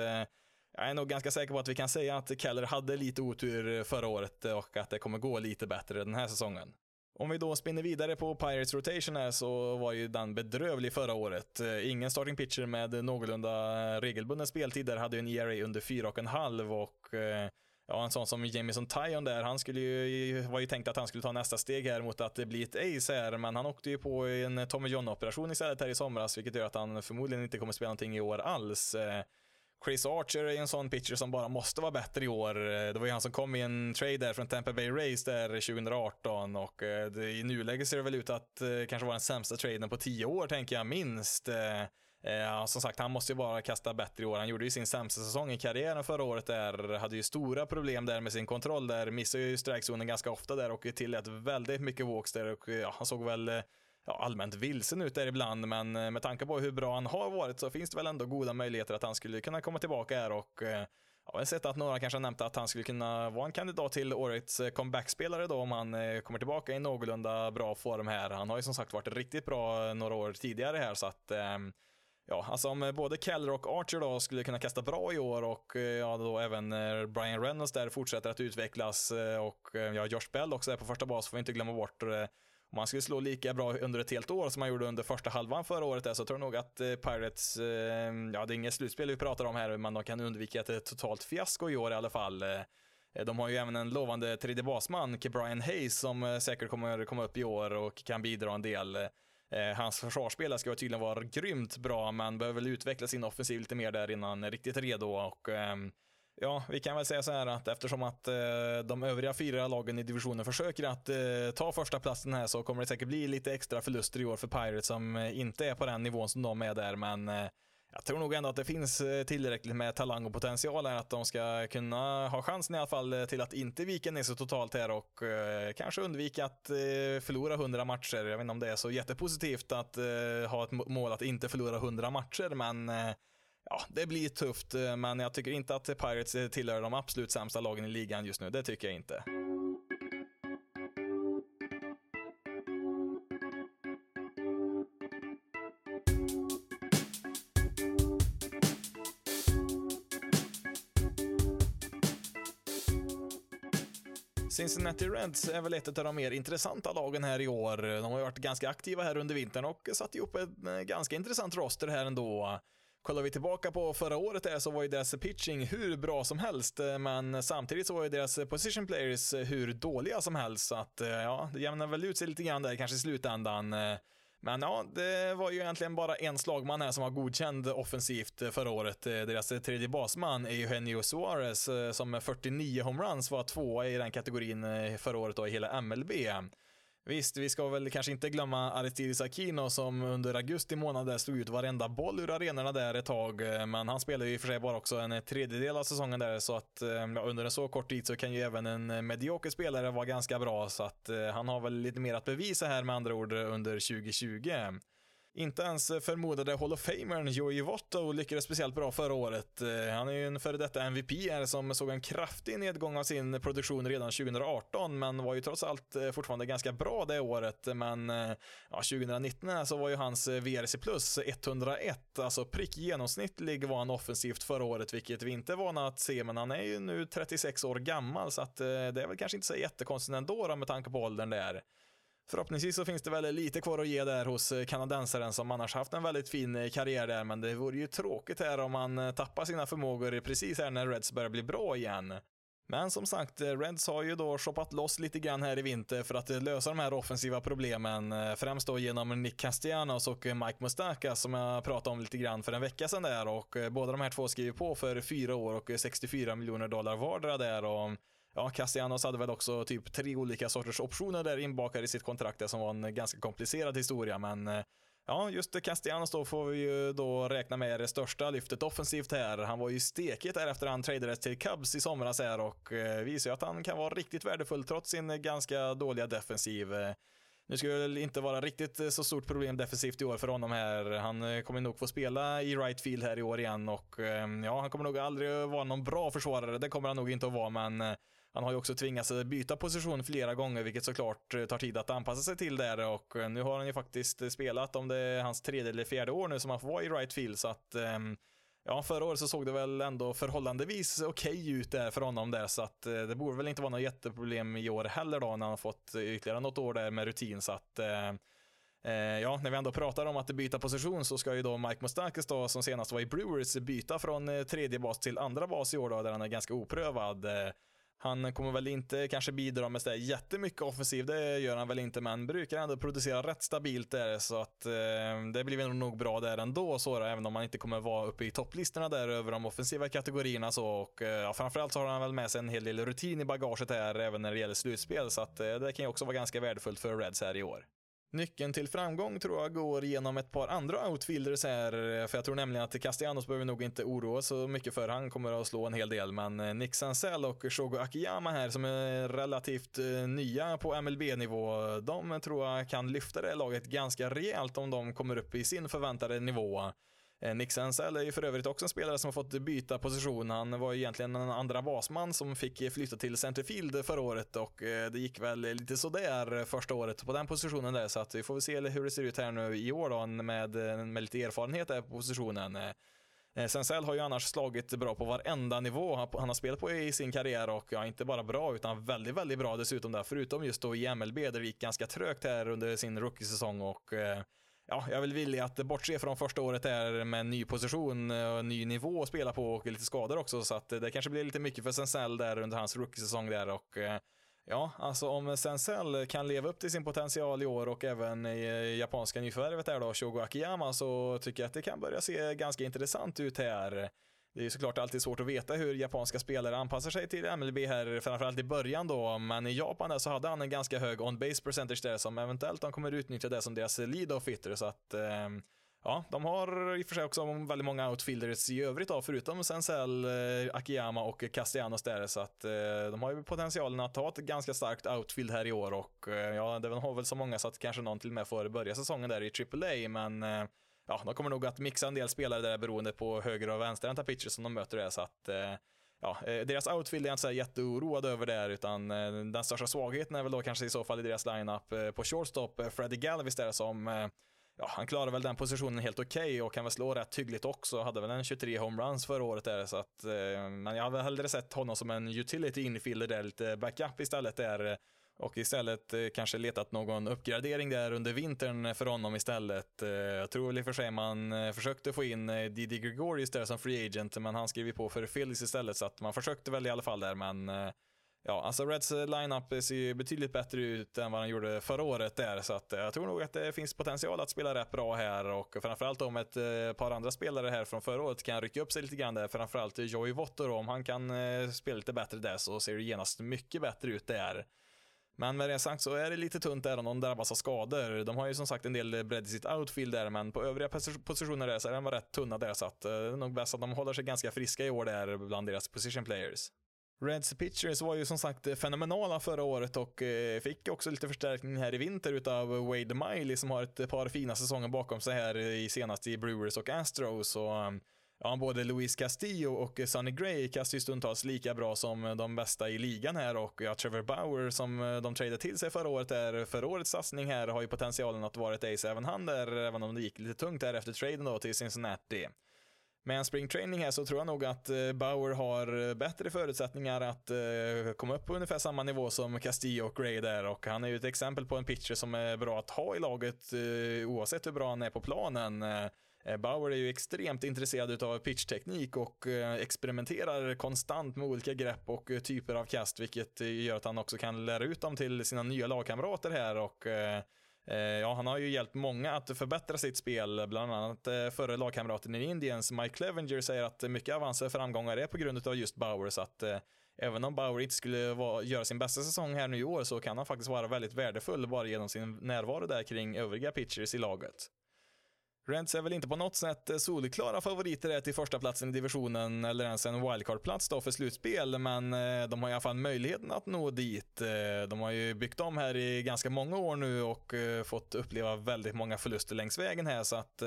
jag är nog ganska säker på att vi kan säga att Keller hade lite otur förra året och att det kommer gå lite bättre den här säsongen. Om vi då spinner vidare på Pirates rotation här så var ju den bedrövlig förra året. Eh, ingen starting pitcher med någorlunda eh, regelbunden speltid där hade ju en ERA under 4,5 och och eh, ja, en sån som Jamison Tyon där, han skulle ju, var ju tänkt att han skulle ta nästa steg här mot att bli ett ace här, men han åkte ju på en Tommy John-operation istället här i somras, vilket gör att han förmodligen inte kommer spela någonting i år alls. Chris Archer är en sån pitcher som bara måste vara bättre i år. Eh, det var ju han som kom i en trade där från Tampa Bay Rays där 2018 och eh, det, i nuläget ser det väl ut att eh, kanske vara den sämsta traden på tio år tänker jag minst. Eh, eh som sagt, han måste ju bara kasta bättre i år. Han gjorde ju sin sämsta säsong i karriären förra året där, hade ju stora problem där med sin kontroll där, missade ju strikezonen ganska ofta där och tillät väldigt mycket walks där och ja, han såg väl ja, allmänt vilsen ut där ibland, men eh, med tanke på hur bra han har varit så finns det väl ändå goda möjligheter att han skulle kunna komma tillbaka här och eh, ja, jag har sett att några kanske har nämnt att han skulle kunna vara en kandidat till årets comebackspelare comeback-spelare då om han kommer tillbaka i någorlunda bra form här. Han har ju som sagt varit riktigt bra några år tidigare här så att Ja, alltså om både Keller och Archer då skulle kunna kasta bra i år och ja, då även Brian Reynolds där fortsätter att utvecklas och ja, Josh Bell också är på första bas får vi inte glömma bort om han skulle slå lika bra under ett helt år som han gjorde under första halvan förra året så tror jag nog att eh, Pirates, eh, ja det är inget slutspel vi pratar om här, men de kan undvika ett totalt fiasko i år i alla fall. Eh, de har ju även en lovande tredje basman, Brian Hayes, som säkert kommer komma upp i år och kan bidra en del. Hans försvarsspelare ska tydligen vara grymt bra, men behöver väl utveckla sin offensiv lite mer där innan riktigt redo. Och, ehm, Ja, vi kan väl säga så här att eftersom att eh, de övriga fyra lagen i divisionen försöker att eh, ta första platsen här så kommer det säkert bli lite extra förluster i år för Pirates som eh, inte är på den nivån som de är där, men eh, jag tror nog ändå att det finns eh, tillräckligt med talang och potential här att de ska kunna ha chansen i alla fall eh, till att inte vika ner sig totalt här och eh, kanske undvika att eh, förlora 100 matcher. Jag vet inte om det är så jättepositivt att ha ett mål att inte förlora 100 matcher, men ja, det blir tufft, eh, men jag tycker inte att Pirates eh, tillhör de absolut sämsta lagen i ligan just nu. Det tycker jag inte. Cincinnati Reds är väl ett av de mer intressanta lagen här i år. De har varit ganska aktiva här under vintern och satt ihop en eh, ganska intressant roster här ändå. Kollar vi tillbaka på förra året där så var ju deras pitching hur bra som helst, eh, men samtidigt så var ju deras position players eh, hur dåliga som helst, så att eh, ja, det jämnar väl ut sig lite grann där kanske i slutändan. Men ja, det var ju egentligen bara en slagman här som var godkänd offensivt förra året. Deras tredje basman är Eugenio Suarez som med 49 homeruns var tvåa i den kategorin förra året då i hela MLB. Visst, vi ska väl kanske inte glömma Aristides Aquino som under augusti månad slog ut varenda boll ur arenorna där ett tag, eh, men han spelade ju i och för sig bara också en tredjedel av säsongen där, så att eh, ja, under en så kort tid så kan ju även en eh, medioker spelare vara ganska bra, så att han har väl lite mer att bevisa här med andra ord under 2020. Inte ens eh, förmodade Hall of Famern Joey Votto lyckades speciellt bra förra året. Eh, han är ju en före detta MVP här som såg en kraftig nedgång av sin produktion redan 2018, men var ju trots allt eh, fortfarande ganska bra det året. Men ja, 2019 så var ju hans VRC plus 101, alltså prick genomsnittlig var han offensivt förra året, vilket vi inte är vana att se, men han är ju nu 36 år gammal, så att det är väl kanske inte så jättekonstigt ändå då, med tanke på åldern där. Förhoppningsvis så finns det väl lite kvar att ge där hos eh, kanadensaren som annars haft en väldigt fin eh, karriär där, men det vore ju tråkigt här om han eh, tappar sina förmågor precis här när Reds börjar bli bra igen. Men som sagt, Reds har ju då shoppat loss lite grann här i vinter för att lösa de här offensiva problemen. Främst då genom Nick Castellanos och Mike Mustaka som jag pratade om lite grann för en vecka sedan där och båda de här två skriver på för fyra år och 64 miljoner dollar vardera där och ja, Castellanos hade väl också typ tre olika sorters optioner där inbakade i sitt kontrakt som var en ganska komplicerad historia, men eh, Ja, just Castellanos då får vi ju då räkna med det största lyftet offensivt här. Han var ju stekigt där efter han tradades till Cubs i somras här och eh, visar ju att han kan vara riktigt värdefull trots sin ganska dåliga defensiv. Eh, nu ska det väl inte vara riktigt så stort problem defensivt i år för honom här. Han kommer nog få spela i right field här i år igen och ja, han kommer nog aldrig vara någon bra försvarare. Det kommer han nog inte att vara, men han har ju också tvingats byta position flera gånger, vilket såklart eh, tar tid att anpassa sig till där. Och eh, nu har han ju faktiskt eh, spelat om det är hans tredje eller fjärde år nu som han får vara i right field. Så att ehm, ja, förra året så såg det väl ändå förhållandevis okej okay ut där för honom där, så att det borde väl inte vara något jätteproblem i år heller då när han har fått ytterligare något år där med rutin, så att ja, när vi ändå pratar om att byta position så ska ju då Mike Mustakis då, som senast var i Brewers, byta från tredje bas till andra bas i år då, där han är ganska oprövad. Han kommer väl inte kanske bidra med sådär jättemycket offensiv, det gör han väl inte, men brukar ändå producera rätt stabilt där, så att eh, det blir nog bra där ändå, så då, även om han inte kommer vara uppe i topplistorna där över de offensiva kategorierna så, och eh, ja, framförallt så har han väl med sig en hel del rutin i bagaget här, även när det gäller slutspel, så att eh, det kan ju också vara ganska värdefullt för Reds här i år. Nyckeln till framgång tror jag går genom ett par andra outfielders här, för jag tror nämligen att Castellanos behöver nog inte oroa så mycket för. Han kommer att slå en hel del, men eh, Nick Sansell och Shogo Akiyama här som är relativt eh, nya på MLB-nivå, de tror jag kan lyfta det laget ganska rejält om de kommer upp i sin förväntade nivå. Eh, Nick Senzel är ju för övrigt också en spelare som har fått byta position. Han var ju egentligen en andra basman som fick flytta till centerfield förra året och eh, det gick väl lite sådär första året på den positionen där så att vi får väl se hur det ser ut här nu i år då med, eh, med lite erfarenhet där på positionen. Eh, Senzel har ju annars slagit bra på varenda nivå han har spelat på i sin karriär och ja, inte bara bra utan väldigt, väldigt bra dessutom där, förutom just då i MLB där det gick ganska trögt här under sin rookie-säsong och ja, jag vill vilja att bortse från första året där med en ny position eh, och ny nivå att spela på och lite skador också så att eh, det kanske blir lite mycket för Sensell där under hans rookiesäsong där och eh, Ja, alltså om Sensell kan leva upp till sin potential i år och även i japanska nyförvärvet där då, Shogo Akiyama, så tycker jag att det kan börja se ganska intressant ut här. Det är ju såklart alltid svårt att veta hur japanska spelare anpassar sig till MLB här, framförallt i början då, men i Japan där så hade han en ganska hög on-base percentage där som eventuellt de kommer utnyttja det som deras lead of hitter, så att eh, Ja, de har i och för sig också väldigt många outfielders i övrigt då, förutom Senzel, eh, Akiyama och Castellanos där, så att eh, de har ju potentialen att ha ett ganska starkt outfield här i år och eh, ja, de har väl så många så att kanske någon till och med får börja säsongen där i AAA, men eh, ja, de kommer nog att mixa en del spelare där beroende på höger och vänsterhänta pitcher som de möter det, så att eh, ja, eh, deras outfield är jag inte så jätteoroad över där, utan eh, den största svagheten är väl då kanske i så fall i deras lineup på shortstop, Freddie Galvis där som Ja, han klarar väl den positionen helt okej okay och kan väl slå rätt hyggligt också. Hade väl en 23 homeruns förra året där, så att, men jag hade hellre sett honom som en utility infielder där, lite backup istället där och istället eh, kanske letat någon uppgradering där under vintern för honom istället. Eh, jag tror väl i och för sig man eh, försökte få in Didi Gregorius där som free agent, men han skrev ju på för Phillies istället, så att man försökte väl i alla fall där, men Ja, alltså Reds lineup ser ju betydligt bättre ut än vad den gjorde förra året där, så att jag tror nog att det finns potential att spela rätt bra här och framförallt om ett par andra spelare här från förra året kan rycka upp sig lite grann där, framförallt Joey Votto då, om han kan spela lite bättre där så ser det genast mycket bättre ut där. Men med det sagt så är det lite tunt där om de drabbas av skador. De har ju som sagt en del bredd i sitt outfield där, men på övriga positioner där så är de rätt tunna där, så att eh, det är nog bäst att de håller sig ganska friska i år där bland deras position players. Reds pitchers var ju som sagt fenomenala förra året och eh, fick också lite förstärkning här i vinter utav Wade Miley som har ett par fina säsonger bakom sig här i senast i Brewers och Astros. Och eh, ja, både Luis Castillo och eh, Sonny Gray kastar ju stundtals lika bra som eh, de bästa i ligan här och ja, Trevor Bauer som eh, de tradade till sig förra året är förra årets satsning här har ju potentialen att vara ett ace även han där, även om det gick lite tungt här efter traden då till Cincinnati. Med en springtraining här så tror jag nog att Bauer har bättre förutsättningar att komma upp på ungefär samma nivå som Castillo och Gray där och han är ju ett exempel på en pitcher som är bra att ha i laget oavsett hur bra han är på planen. Eh, Bauer är ju extremt intresserad av pitchteknik och eh, experimenterar konstant med olika grepp och eh, typer av kast, vilket gör att han också kan lära ut dem till sina nya lagkamrater här och Ja, han har ju hjälpt många att förbättra sitt spel, bland annat förre lagkamraten i Indiens Mike Clevenger, säger att mycket av hans framgångar är på grund av just Bauer, så att även om Bauer inte skulle göra sin bästa säsong här nu i år så kan han faktiskt vara väldigt värdefull bara genom sin närvaro där kring övriga pitchers i laget. Reds är väl inte på något sätt solklara favoriter till första platsen i divisionen eller ens en wildcard-plats då för slutspel, men eh, de har i alla fall möjligheten att nå dit. Eh, de har ju byggt om här i ganska många år nu och eh, fått uppleva väldigt många förluster längs vägen här, så att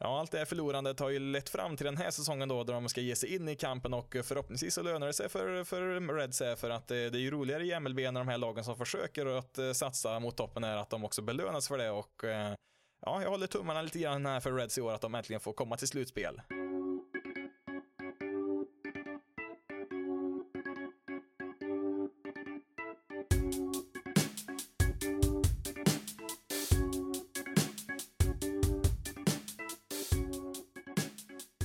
Ja, allt det här förlorandet har ju lett fram till den här säsongen då, där de ska ge sig in i kampen och förhoppningsvis så lönar det sig för, för Reds här, för att det, det är ju roligare i MLB när de här lagen som försöker att satsa mot toppen är att de också belönas för det och ja, jag håller tummarna lite grann här för Reds i år att de äntligen får komma till slutspel.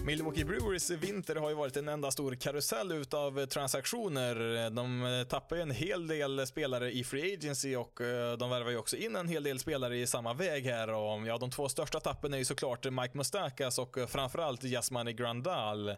Milwaukee Brewers vinter har ju varit en enda stor karusell utav transaktioner. De tappar ju en hel del spelare i Free Agency och eh, de värvar ju också in en hel del spelare i samma väg här. Och ja, de två största tappen är ju såklart Mike Mustakas och eh, framförallt Jasmani Grandal.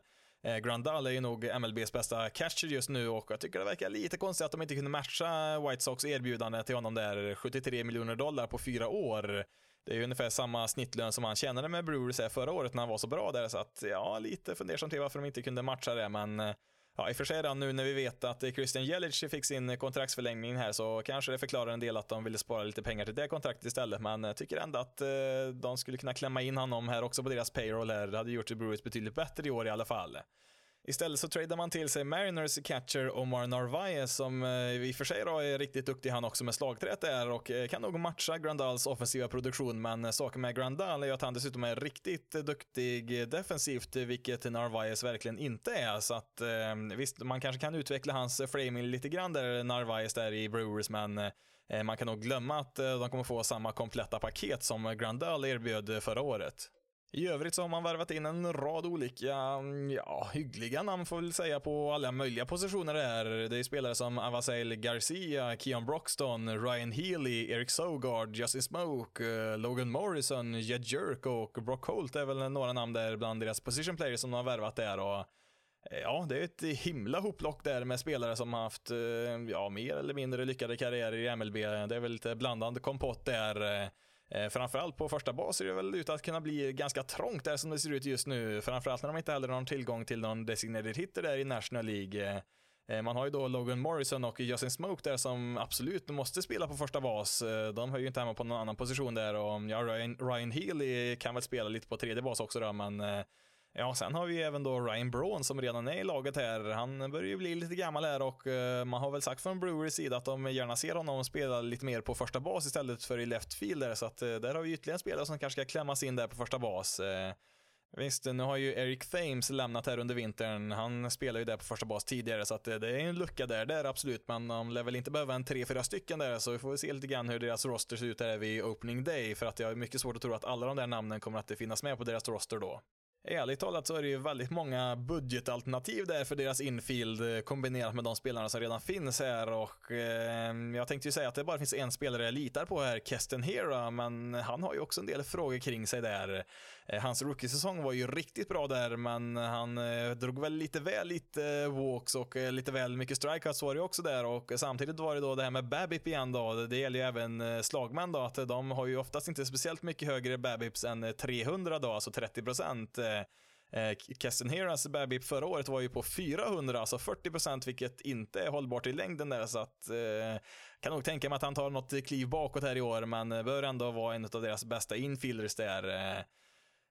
Eh, Grandal är ju nog MLBs bästa catcher just nu och jag tycker det verkar lite konstigt att de inte kunde matcha White Sox erbjudande till honom där, 73 miljoner dollar på fyra år. Det är ju ungefär samma snittlön som han tjänade med Brewers förra året när han var så bra där, så att ja, lite fundersam till varför de inte kunde matcha det, men eh, Ja, i och för sig nu när vi vet att Christian Jelic fick sin kontraktsförlängning här så kanske det förklarar en del att de ville spara lite pengar till det kontraktet istället. Men jag tycker ändå att eh, de skulle kunna klämma in honom här också på deras payroll här. Det hade gjort Brewers betydligt bättre i år i alla fall. Istället så tradar man till sig Mariners catcher Omar Narvaez som eh, i och för sig då är riktigt duktig han också med slagträet där och eh, kan nog matcha Grandals offensiva produktion men eh, saken med Grandal är att han dessutom är riktigt duktig defensivt vilket Narvaez verkligen inte är så att visst man kanske kan utveckla hans framing lite grann där Narvaez där i Brewers men man kan nog glömma att de kommer få samma kompletta paket som Grandal erbjöd förra året. I övrigt så har man värvat in en rad olika, mm, ja, hyggliga namn får vi väl säga på alla möjliga positioner där. Det är spelare som Avasail Garcia, Keon Broxton, Ryan Healy, Eric Sogard, Justin Smoke, eh, Logan Morrison, Jed Jerk och Brock Holt är väl några namn där bland deras position players som de har värvat där. Och, eh, Ja, det är ett himla hopplock där med spelare som har haft, eh, ja, mer eller mindre lyckade karriärer i MLB. Det är väl lite blandad kompott där. Eh, framförallt på första bas är det väl ut att kunna bli ganska trångt där som det ser ut just nu. Framförallt när de inte heller har någon tillgång till någon designated hitter där i National League. Eh, man har ju då Logan Morrison och Justin Smoke där som absolut måste spela på första bas. Eh, de hör ju inte hemma på någon annan position där och ja, Ryan, Ryan Healy kan väl spela lite på tredje bas också då, men eh, Ja, sen har vi även då Ryan Braun som redan är i laget här. Han börjar ju bli lite gammal här och eh, man har väl sagt från Brewers sida att de gärna ser honom spela lite mer på första bas istället för i left field där, så att eh, där har vi ytterligare en spelare som kanske ska klämmas in där på första bas. Eh, visst, nu har ju Eric Thames lämnat här under vintern. Han spelar ju där på första bas tidigare, så att det är en lucka där, där absolut. Men de lär väl inte behöva en tre, fyra stycken där, så vi får se lite grann hur deras roster ser ut här vid opening day. För att jag har mycket svårt att tro att alla de där namnen kommer att finnas med på deras roster då. Ärligt talat så är det ju väldigt många budgetalternativ där för deras infield eh, kombinerat med de spelarna som redan finns här och eh, jag tänkte ju säga att det bara finns en spelare jag litar på här, Kesten Hera, men han har ju också en del frågor kring sig där. Eh, hans rookie-säsong var ju riktigt bra där, men han eh, drog väl lite väl lite eh, walks och lite väl mycket strikeouts var det också där och samtidigt var det då det här med Babip igen då. Det gäller ju även slagmän då, att de har ju oftast inte speciellt mycket högre Babips än 300 då, alltså 30 procent. Keston Heras Babip förra året var ju på 400, alltså 40 procent, vilket inte är hållbart i längden där, så att eh, kan nog tänka mig att han tar något kliv bakåt här i år, men bör ändå vara en av deras bästa infielders där.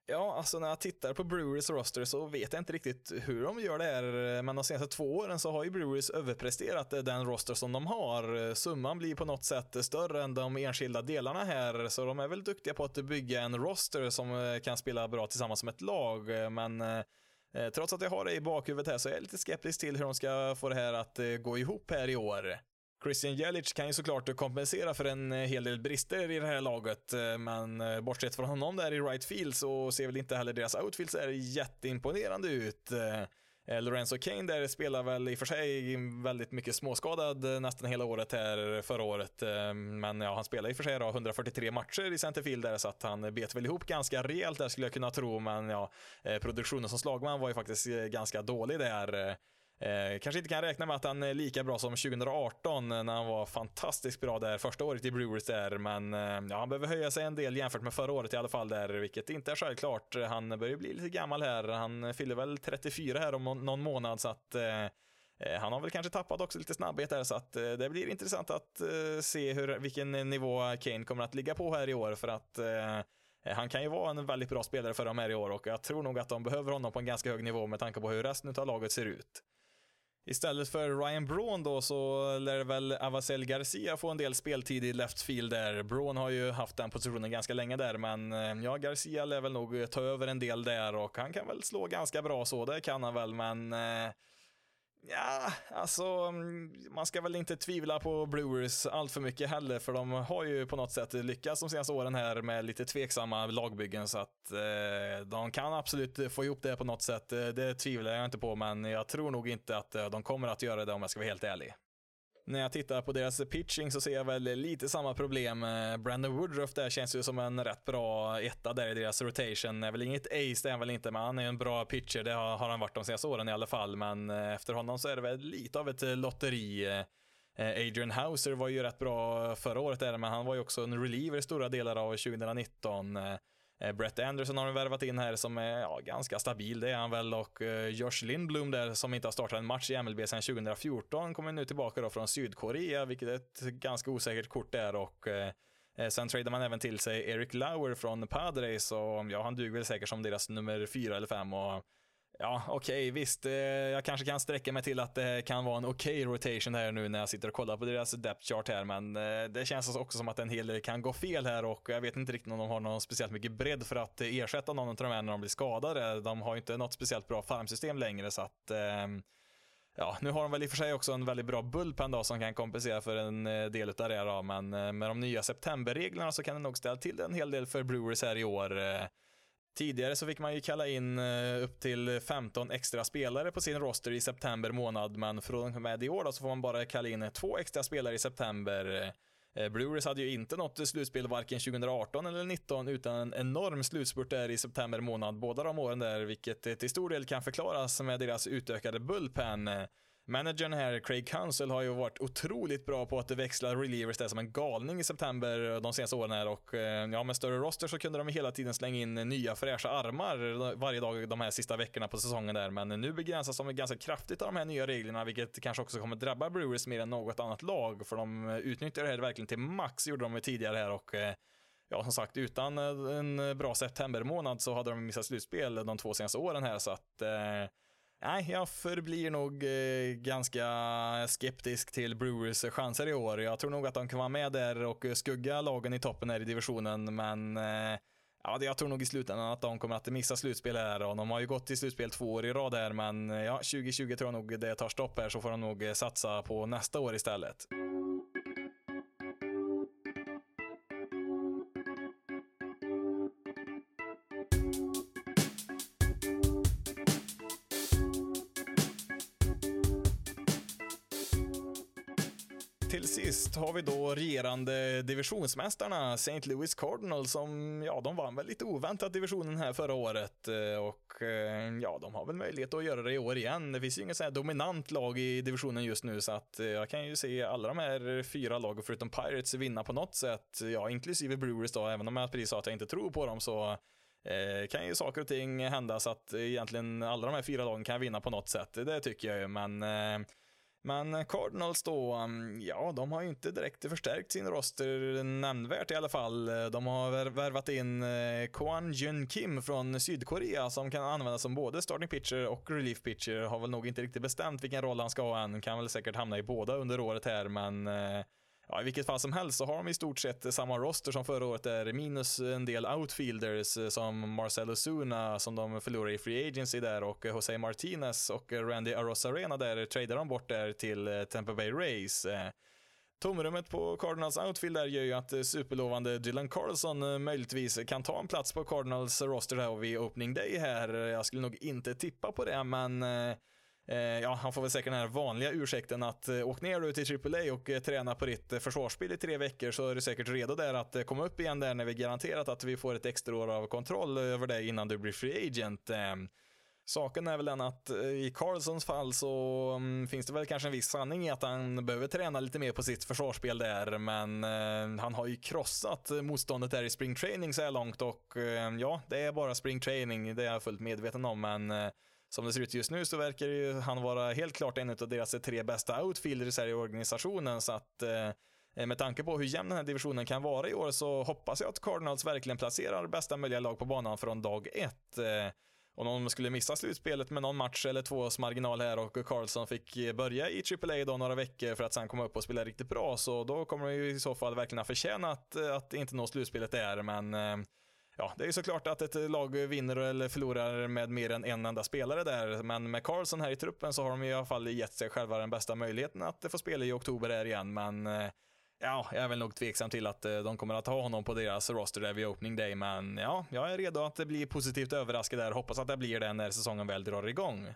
Ja, alltså när jag tittar på Brewers roster så vet jag inte riktigt hur de gör det här, men de senaste två åren så har ju Brewers överpresterat den roster som de har. Summan blir på något sätt större än de enskilda delarna här, så de är väl duktiga på att bygga en roster som eh, kan spela bra tillsammans som ett lag, men eh, trots att jag har det i bakhuvudet här så är jag lite skeptisk till hur de ska få det här att eh, gå ihop här i år. Christian Jelic kan ju såklart kompensera för en eh, hel del brister i det här laget, eh, men eh, bortsett från honom där i right field så ser väl inte heller deras outfield så jätteimponerande ut. Lorenzo Kane där spelar väl i och för sig väldigt mycket småskadad nästan hela året här förra året. Men ja, han spelar i och för sig då 143 matcher i centerfield där så att han bet väl ihop ganska rejält där skulle jag kunna tro. Men ja, produktionen som slagman var ju faktiskt ganska dålig där. Eh, kanske inte kan räkna med att han är lika bra som 2018 när han var fantastiskt bra där första året i Brewers där, men eh, ja, han behöver höja sig en del jämfört med förra året i alla fall där, vilket inte är självklart. Han börjar bli lite gammal här. Han fyller väl 34 här om någon månad så att eh, eh, han har väl kanske tappat också lite snabbhet där så att eh, det blir intressant att eh, se hur, vilken nivå Kane kommer att ligga på här i år för att han kan ju vara en väldigt bra spelare för dem här i år och jag tror nog att de behöver honom på en ganska hög nivå med tanke på hur resten av laget ser ut. Istället för Ryan Braun då så lär väl Avacel Garcia få en del speltid i left field där. Braun har ju haft den positionen ganska länge där, men eh, ja, Garcia lär väl nog ta över en del där och han kan väl slå ganska bra så, det kan han väl, men eh, Ja, alltså mm, man ska väl inte tvivla på Brewers allt för mycket heller, för de har ju på något sätt lyckats de senaste åren här med lite tveksamma lagbyggen, så att eh, de kan absolut få ihop det på något sätt. Eh, det tvivlar jag inte på, men jag tror nog inte att eh, de kommer att göra det om jag ska vara helt ärlig. När jag tittar på deras pitching så ser jag väl lite samma problem. Eh, Brandon Woodruff där känns ju som en rätt bra etta där i deras rotation. Är väl inget ace, det är han väl inte, men han är en bra pitcher. Det har, han varit de senaste åren i alla fall. Men eh, efter honom så är det väl lite av ett eh, lotteri. Adrian Hauser var ju rätt bra förra året där, men han var ju också en reliever i stora delar av 2019. Eh, Brett Anderson har de värvat in här som är ja, ganska stabil, det är han väl. Och eh, Josh Lindblom där som inte har startat en match i MLB sedan 2014 kommer nu tillbaka då från Sydkorea, vilket är ett ganska osäkert kort där. Och eh, sen tradar man även till sig Eric Lauer från Padres och ja, han duger väl säkert som deras nummer fyra eller fem. Och Ja, okej, okay, visst. Eh, jag kanske kan sträcka mig till att det kan vara en okej okay rotation här nu när jag sitter och kollar på deras depth chart här, men eh, det känns också som att en hel del kan gå fel här och jag vet inte riktigt om de har någon speciellt mycket bredd för att eh, ersätta någon av de här när de blir skadade. De har ju inte något speciellt bra farmsystem längre så att ehm, Ja, nu har de väl i och för sig också en väldigt bra bullpen då som kan kompensera för en del av det då, men med de nya septemberreglerna så kan det nog ställa till en hel del för Brewers här i år. Tidigare så fick man ju kalla in eh, upp till 15 extra spelare på sin roster i september månad, men från och med i år då så får man bara kalla in två extra spelare i september. Eh, Brewers hade ju inte nått slutspel varken 2018 eller 2019 utan en enorm slutspurt där i september månad båda de åren där, vilket till stor del kan förklaras med deras utökade bullpen. Managern här, Craig Council, har ju varit otroligt bra på att växla relievers där som en galning i september eh, de senaste åren här och eh, ja, med större roster så kunde de hela tiden slänga in nya fräscha armar eh, varje dag de här sista veckorna på säsongen där. Men nu begränsas de ganska kraftigt av de här nya reglerna, vilket kanske också kommer drabba Brewers mer än något annat lag, för de utnyttjar det här verkligen till max, gjorde de tidigare här och ja, som sagt, utan en bra septembermånad så hade de missat slutspel de två senaste åren här, så att eh, Nej, jag förblir nog eh, ganska skeptisk till Brewers chanser i år. Jag tror nog att de kan vara med där och skugga lagen i toppen här i divisionen, men eh, ja, jag tror nog i slutändan att de kommer att missa slutspel här och de har ju gått till slutspel två år i rad här, men ja, 2020 tror jag nog det tar stopp här så får de nog eh, satsa på nästa år istället. Sagt har vi då regerande divisionsmästarna St. Louis Cardinals som, ja, de vann väl lite oväntat divisionen här förra året eh, och eh, ja, de har väl möjlighet att göra det i år igen. Det finns ju inget så här dominant lag i divisionen just nu så att eh, jag kan ju se alla de här fyra lagen förutom Pirates vinna på något sätt, ja, inklusive Brewers då, även om jag precis sa att jag inte tror på dem så kan ju saker och ting hända så att egentligen alla de här fyra lagen kan vinna på något sätt. Det tycker jag ju, men men Cardinals då, mm, ja, de har ju inte direkt förstärkt sin roster nämnvärt i alla fall. De har värvat in Kwan Kwon Jun Kim från Sydkorea som kan användas som både starting pitcher och relief pitcher. Har väl nog inte riktigt bestämt vilken roll han ska ha än. Kan väl säkert hamna i båda under året här, men eh, Ja, I vilket fall som helst så har de i stort sett samma roster som förra året där, minus en del outfielders eh, som Marcelo Zuna som de förlorade i Free Agency där och Jose Martinez och Randy Arosarena där tradar de bort där till eh, Tampa Bay Rays. Eh, tomrummet på Cardinals outfield där gör ju att superlovande Dylan Carlson möjligtvis kan ta en plats på Cardinals roster här vid opening day här. Jag skulle nog inte tippa på det, men Eh, ja, han får väl säkert den här vanliga ursäkten att eh, åk ner du till AAA och eh, träna på ditt försvarsspel i tre veckor så är du säkert redo där att komma upp igen där när vi garanterat att vi får ett extra år av kontroll över dig innan du blir free agent. Ehm, saken är väl den att i Carlsons fall så mm, finns det väl kanske en viss sanning i att han behöver träna lite mer på sitt försvarsspel där, men han har ju krossat motståndet där i springtraining så här långt och ja, det är bara springtraining, det är jag fullt medveten om, men som det ser ut just nu så verkar ju han vara helt klart en av deras tre bästa outfielders här i organisationen. Så att eh, med tanke på hur jämn den här divisionen kan vara i år så hoppas jag att Cardinals verkligen placerar bästa möjliga lag på banan från dag ett. Eh, om de skulle missa slutspelet med någon match eller tvås marginal här och Carlson fick eh, börja i AAA då några veckor för att sen komma upp och spela riktigt bra så då kommer de ju i så fall verkligen ha förtjänat att inte nå slutspelet där men eh, Ja, det är ju såklart att ett lag vinner eller förlorar med mer än en enda spelare där, men med Carlson här i truppen så har de i alla fall gett sig själva den bästa möjligheten att få spela i oktober här igen, men eh, Ja, jag är väl nog tveksam till att eh, de kommer att ha honom på deras roster där vid opening day, men ja, jag är redo att bli positivt överraskad där. Hoppas att det blir det när säsongen väl drar igång.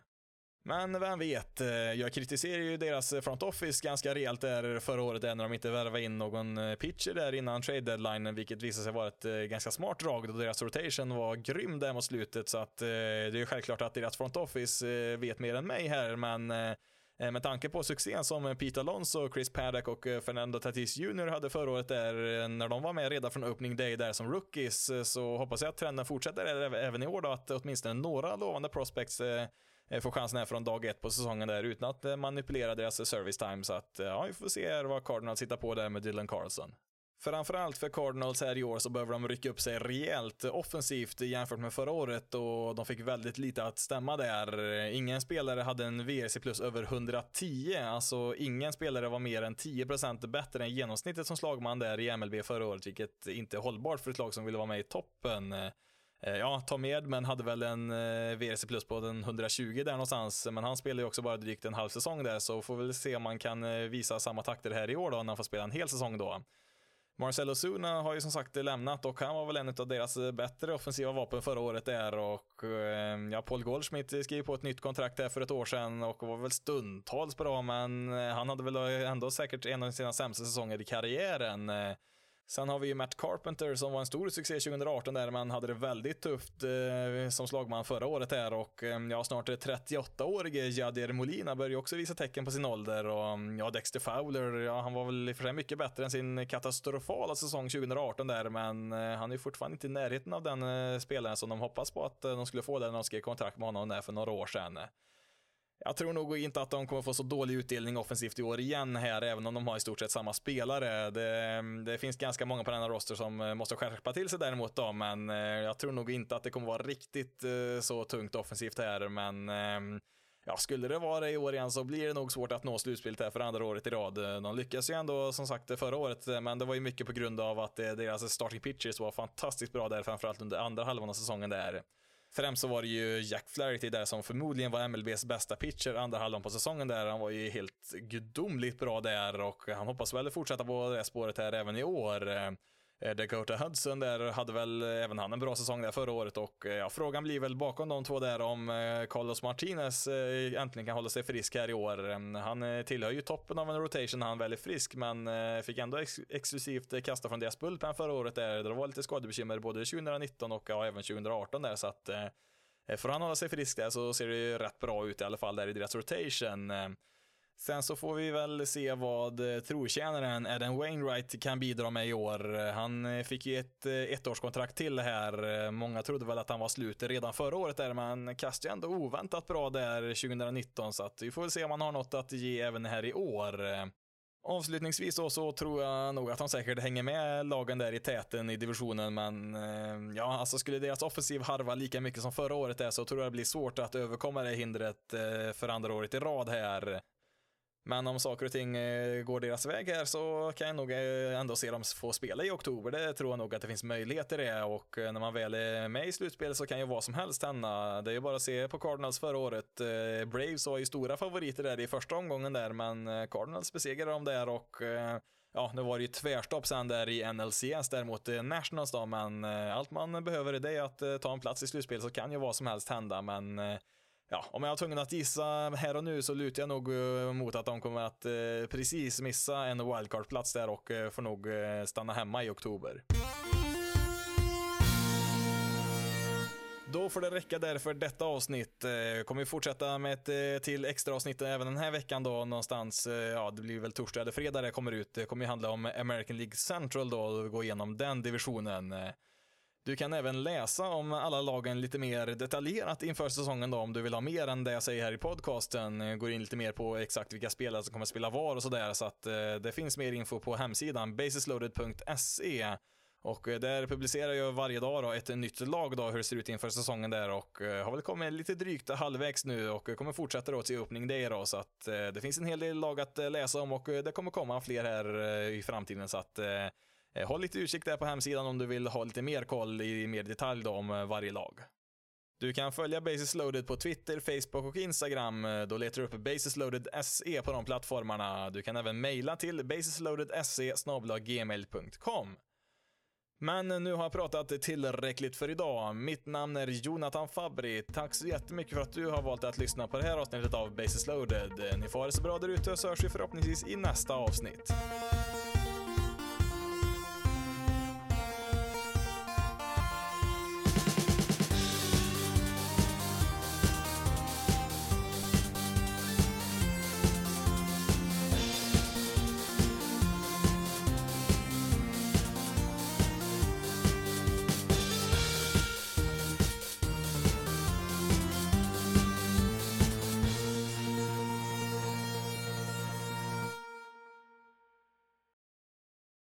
Men vem vet, eh, jag kritiserar ju deras front office ganska rejält där förra året när de inte värvade in någon eh, pitcher där innan trade deadline, vilket visade sig vara ett eh, ganska smart drag då deras rotation var grym där mot slutet. Så att det är ju självklart att deras front office vet mer än mig här, men med tanke på succén som Pete Alonso, Chris Paddock och Fernando Tatis Jr hade förra året där när de var med redan från opening day där som rookies så hoppas jag att trenden fortsätter även i år då att åtminstone några lovande prospects Eh, får chansen här från dag ett på säsongen där utan att eh, manipulera deras service time. Så att, eh, ja, vi får se vad Cardinals hittar på där med Dylan Carlson. Framförallt för Cardinals här i år så behöver de rycka upp sig rejält offensivt jämfört med förra året och de fick väldigt lite att stämma där. Ingen spelare hade en VRC plus över 110, alltså ingen spelare var mer än 10% bättre än genomsnittet som slagman där i MLB förra året, vilket inte är hållbart för ett lag som vill vara med i toppen. Eh, ja, ta med, men hade väl en eh, VRC plus på den 120 där någonstans, men han spelar ju också bara drygt en halv säsong där, så får väl se om man kan eh, visa samma takter här i år då, när han får spela en hel säsong då. Marcelo Zuna har ju som sagt lämnat och han var väl en av deras eh, bättre offensiva vapen förra året där och eh, ja, Paul Goldschmidt skrev på ett nytt kontrakt där för ett år sedan och var väl stundtals bra men han hade väl ändå säkert en av sina sämsta säsonger i karriären. Sen har vi ju Matt Carpenter som var en stor succé 2018 där man hade det väldigt tufft eh, som slagman förra året här och eh, ja, snart är 38-årige Jadier Molina börjar ju också visa tecken på sin ålder och mm, ja, Dexter Fowler, ja, han var väl i och för sig mycket bättre än sin katastrofala säsong 2018 där, men eh, han är ju fortfarande inte i närheten av den eh, spelaren som de hoppas på att eh, de skulle få där när de skrev kontrakt med honom där för några år sedan. Jag tror nog inte att de kommer få så dålig utdelning offensivt i år igen här, även om de har i stort sett samma spelare. Det, det finns ganska många på denna roster som eh, måste skärpa till sig däremot då, men eh, jag tror nog inte att det kommer vara riktigt eh, så tungt offensivt här, men ehm, Ja, skulle det vara det i år igen så blir det nog svårt att nå slutspelet här för andra året i rad. De lyckas ju ändå som sagt förra året, men det var ju mycket på grund av att deras starting pitchers var fantastiskt bra där, framförallt under andra halvan av säsongen där. Främst så var det ju Jack Flaherty där som förmodligen var MLBs bästa pitcher andra halvan på säsongen där. Han var ju helt gudomligt bra där och han hoppas väl fortsätta på det spåret här även i år. Eh, Dakota Hudson där hade väl eh, även han en bra säsong där förra året och eh, ja, frågan blir väl bakom de två där om Carlos Martinez äntligen kan hålla sig frisk här i år. Han tillhör ju toppen av en rotation när han väl är frisk men fick ändå ex exklusivt kasta från deras bullpen förra året där. Det var lite skadebekymmer både 2019 och ja, även 2018 där så att får han hålla sig frisk där så ser det ju rätt bra ut i alla fall där i deras rotation. Sen så får vi väl se vad eh, trotjänaren Adam Wainwright kan bidra med i år. Han eh, fick ju ett eh, ettårskontrakt till här. Många trodde väl att han var slut redan förra året där, men kastade ändå oväntat bra där 2019, så att vi får väl se om han har något att ge även här i år. Avslutningsvis då så tror jag nog att de säkert hänger med lagen där i täten i divisionen, men ja, alltså skulle deras offensiv harva lika mycket som förra året är så tror jag det blir svårt att överkomma det hindret för andra året i rad här. Men om saker och ting eh, går deras väg här så kan jag nog eh, ändå se dem få spela i oktober. Det tror jag nog att det finns möjligheter i det och eh, när man väl är med i slutspel så kan ju vad som helst hända. Det är ju bara att se på Cardinals förra året. Braves var ju stora favoriter där i första omgången där, men Cardinals besegrade dem där och ja, nu var det ju tvärstopp sen där i NLCS däremot Nationals då, men allt man behöver är det att ta en plats i slutspel så kan ju vad som helst hända, men ja, om jag var tvungen att gissa här och nu så lutar jag nog eh, mot att de kommer att eh, precis missa en wildcard-plats där och eh, får nog stanna hemma i oktober. Då får det räcka där för detta avsnitt. Kommer vi fortsätta med ett till extra avsnitt även den här veckan då någonstans. Ja, det blir väl torsdag eller fredag det kommer ut. Det kommer ju handla om American League Central då och gå igenom den divisionen. Du kan även läsa om alla lagen lite mer detaljerat inför säsongen då om du vill ha mer än det jag säger här i podcasten. Eh, går in lite mer på exakt vilka spelare som kommer att spela var och sådär så att eh, det finns mer info på hemsidan basisloaded.se och eh, där publicerar jag varje dag då ett nytt lag då hur det ser ut inför säsongen där och har väl kommit lite drygt halvvägs nu och kommer fortsätta då till öppning day då så att det finns en hel del lag att läsa om och det kommer komma fler här i framtiden så att Eh, håll lite utkik där på hemsidan om du vill ha lite mer koll i mer detalj då om eh, varje lag. Du kan följa Basis Loaded på Twitter, Facebook och Instagram. Eh, då letar du upp Basis Loaded SE på de plattformarna. Du kan även mejla till basisloadedse gmail.com. Men nu har jag pratat tillräckligt för idag. Mitt namn är Jonathan Fabri. Tack så jättemycket för att du har valt att lyssna på det här avsnittet av Basis Loaded. Ni får ha det så bra där ute så hörs vi förhoppningsvis i nästa avsnitt.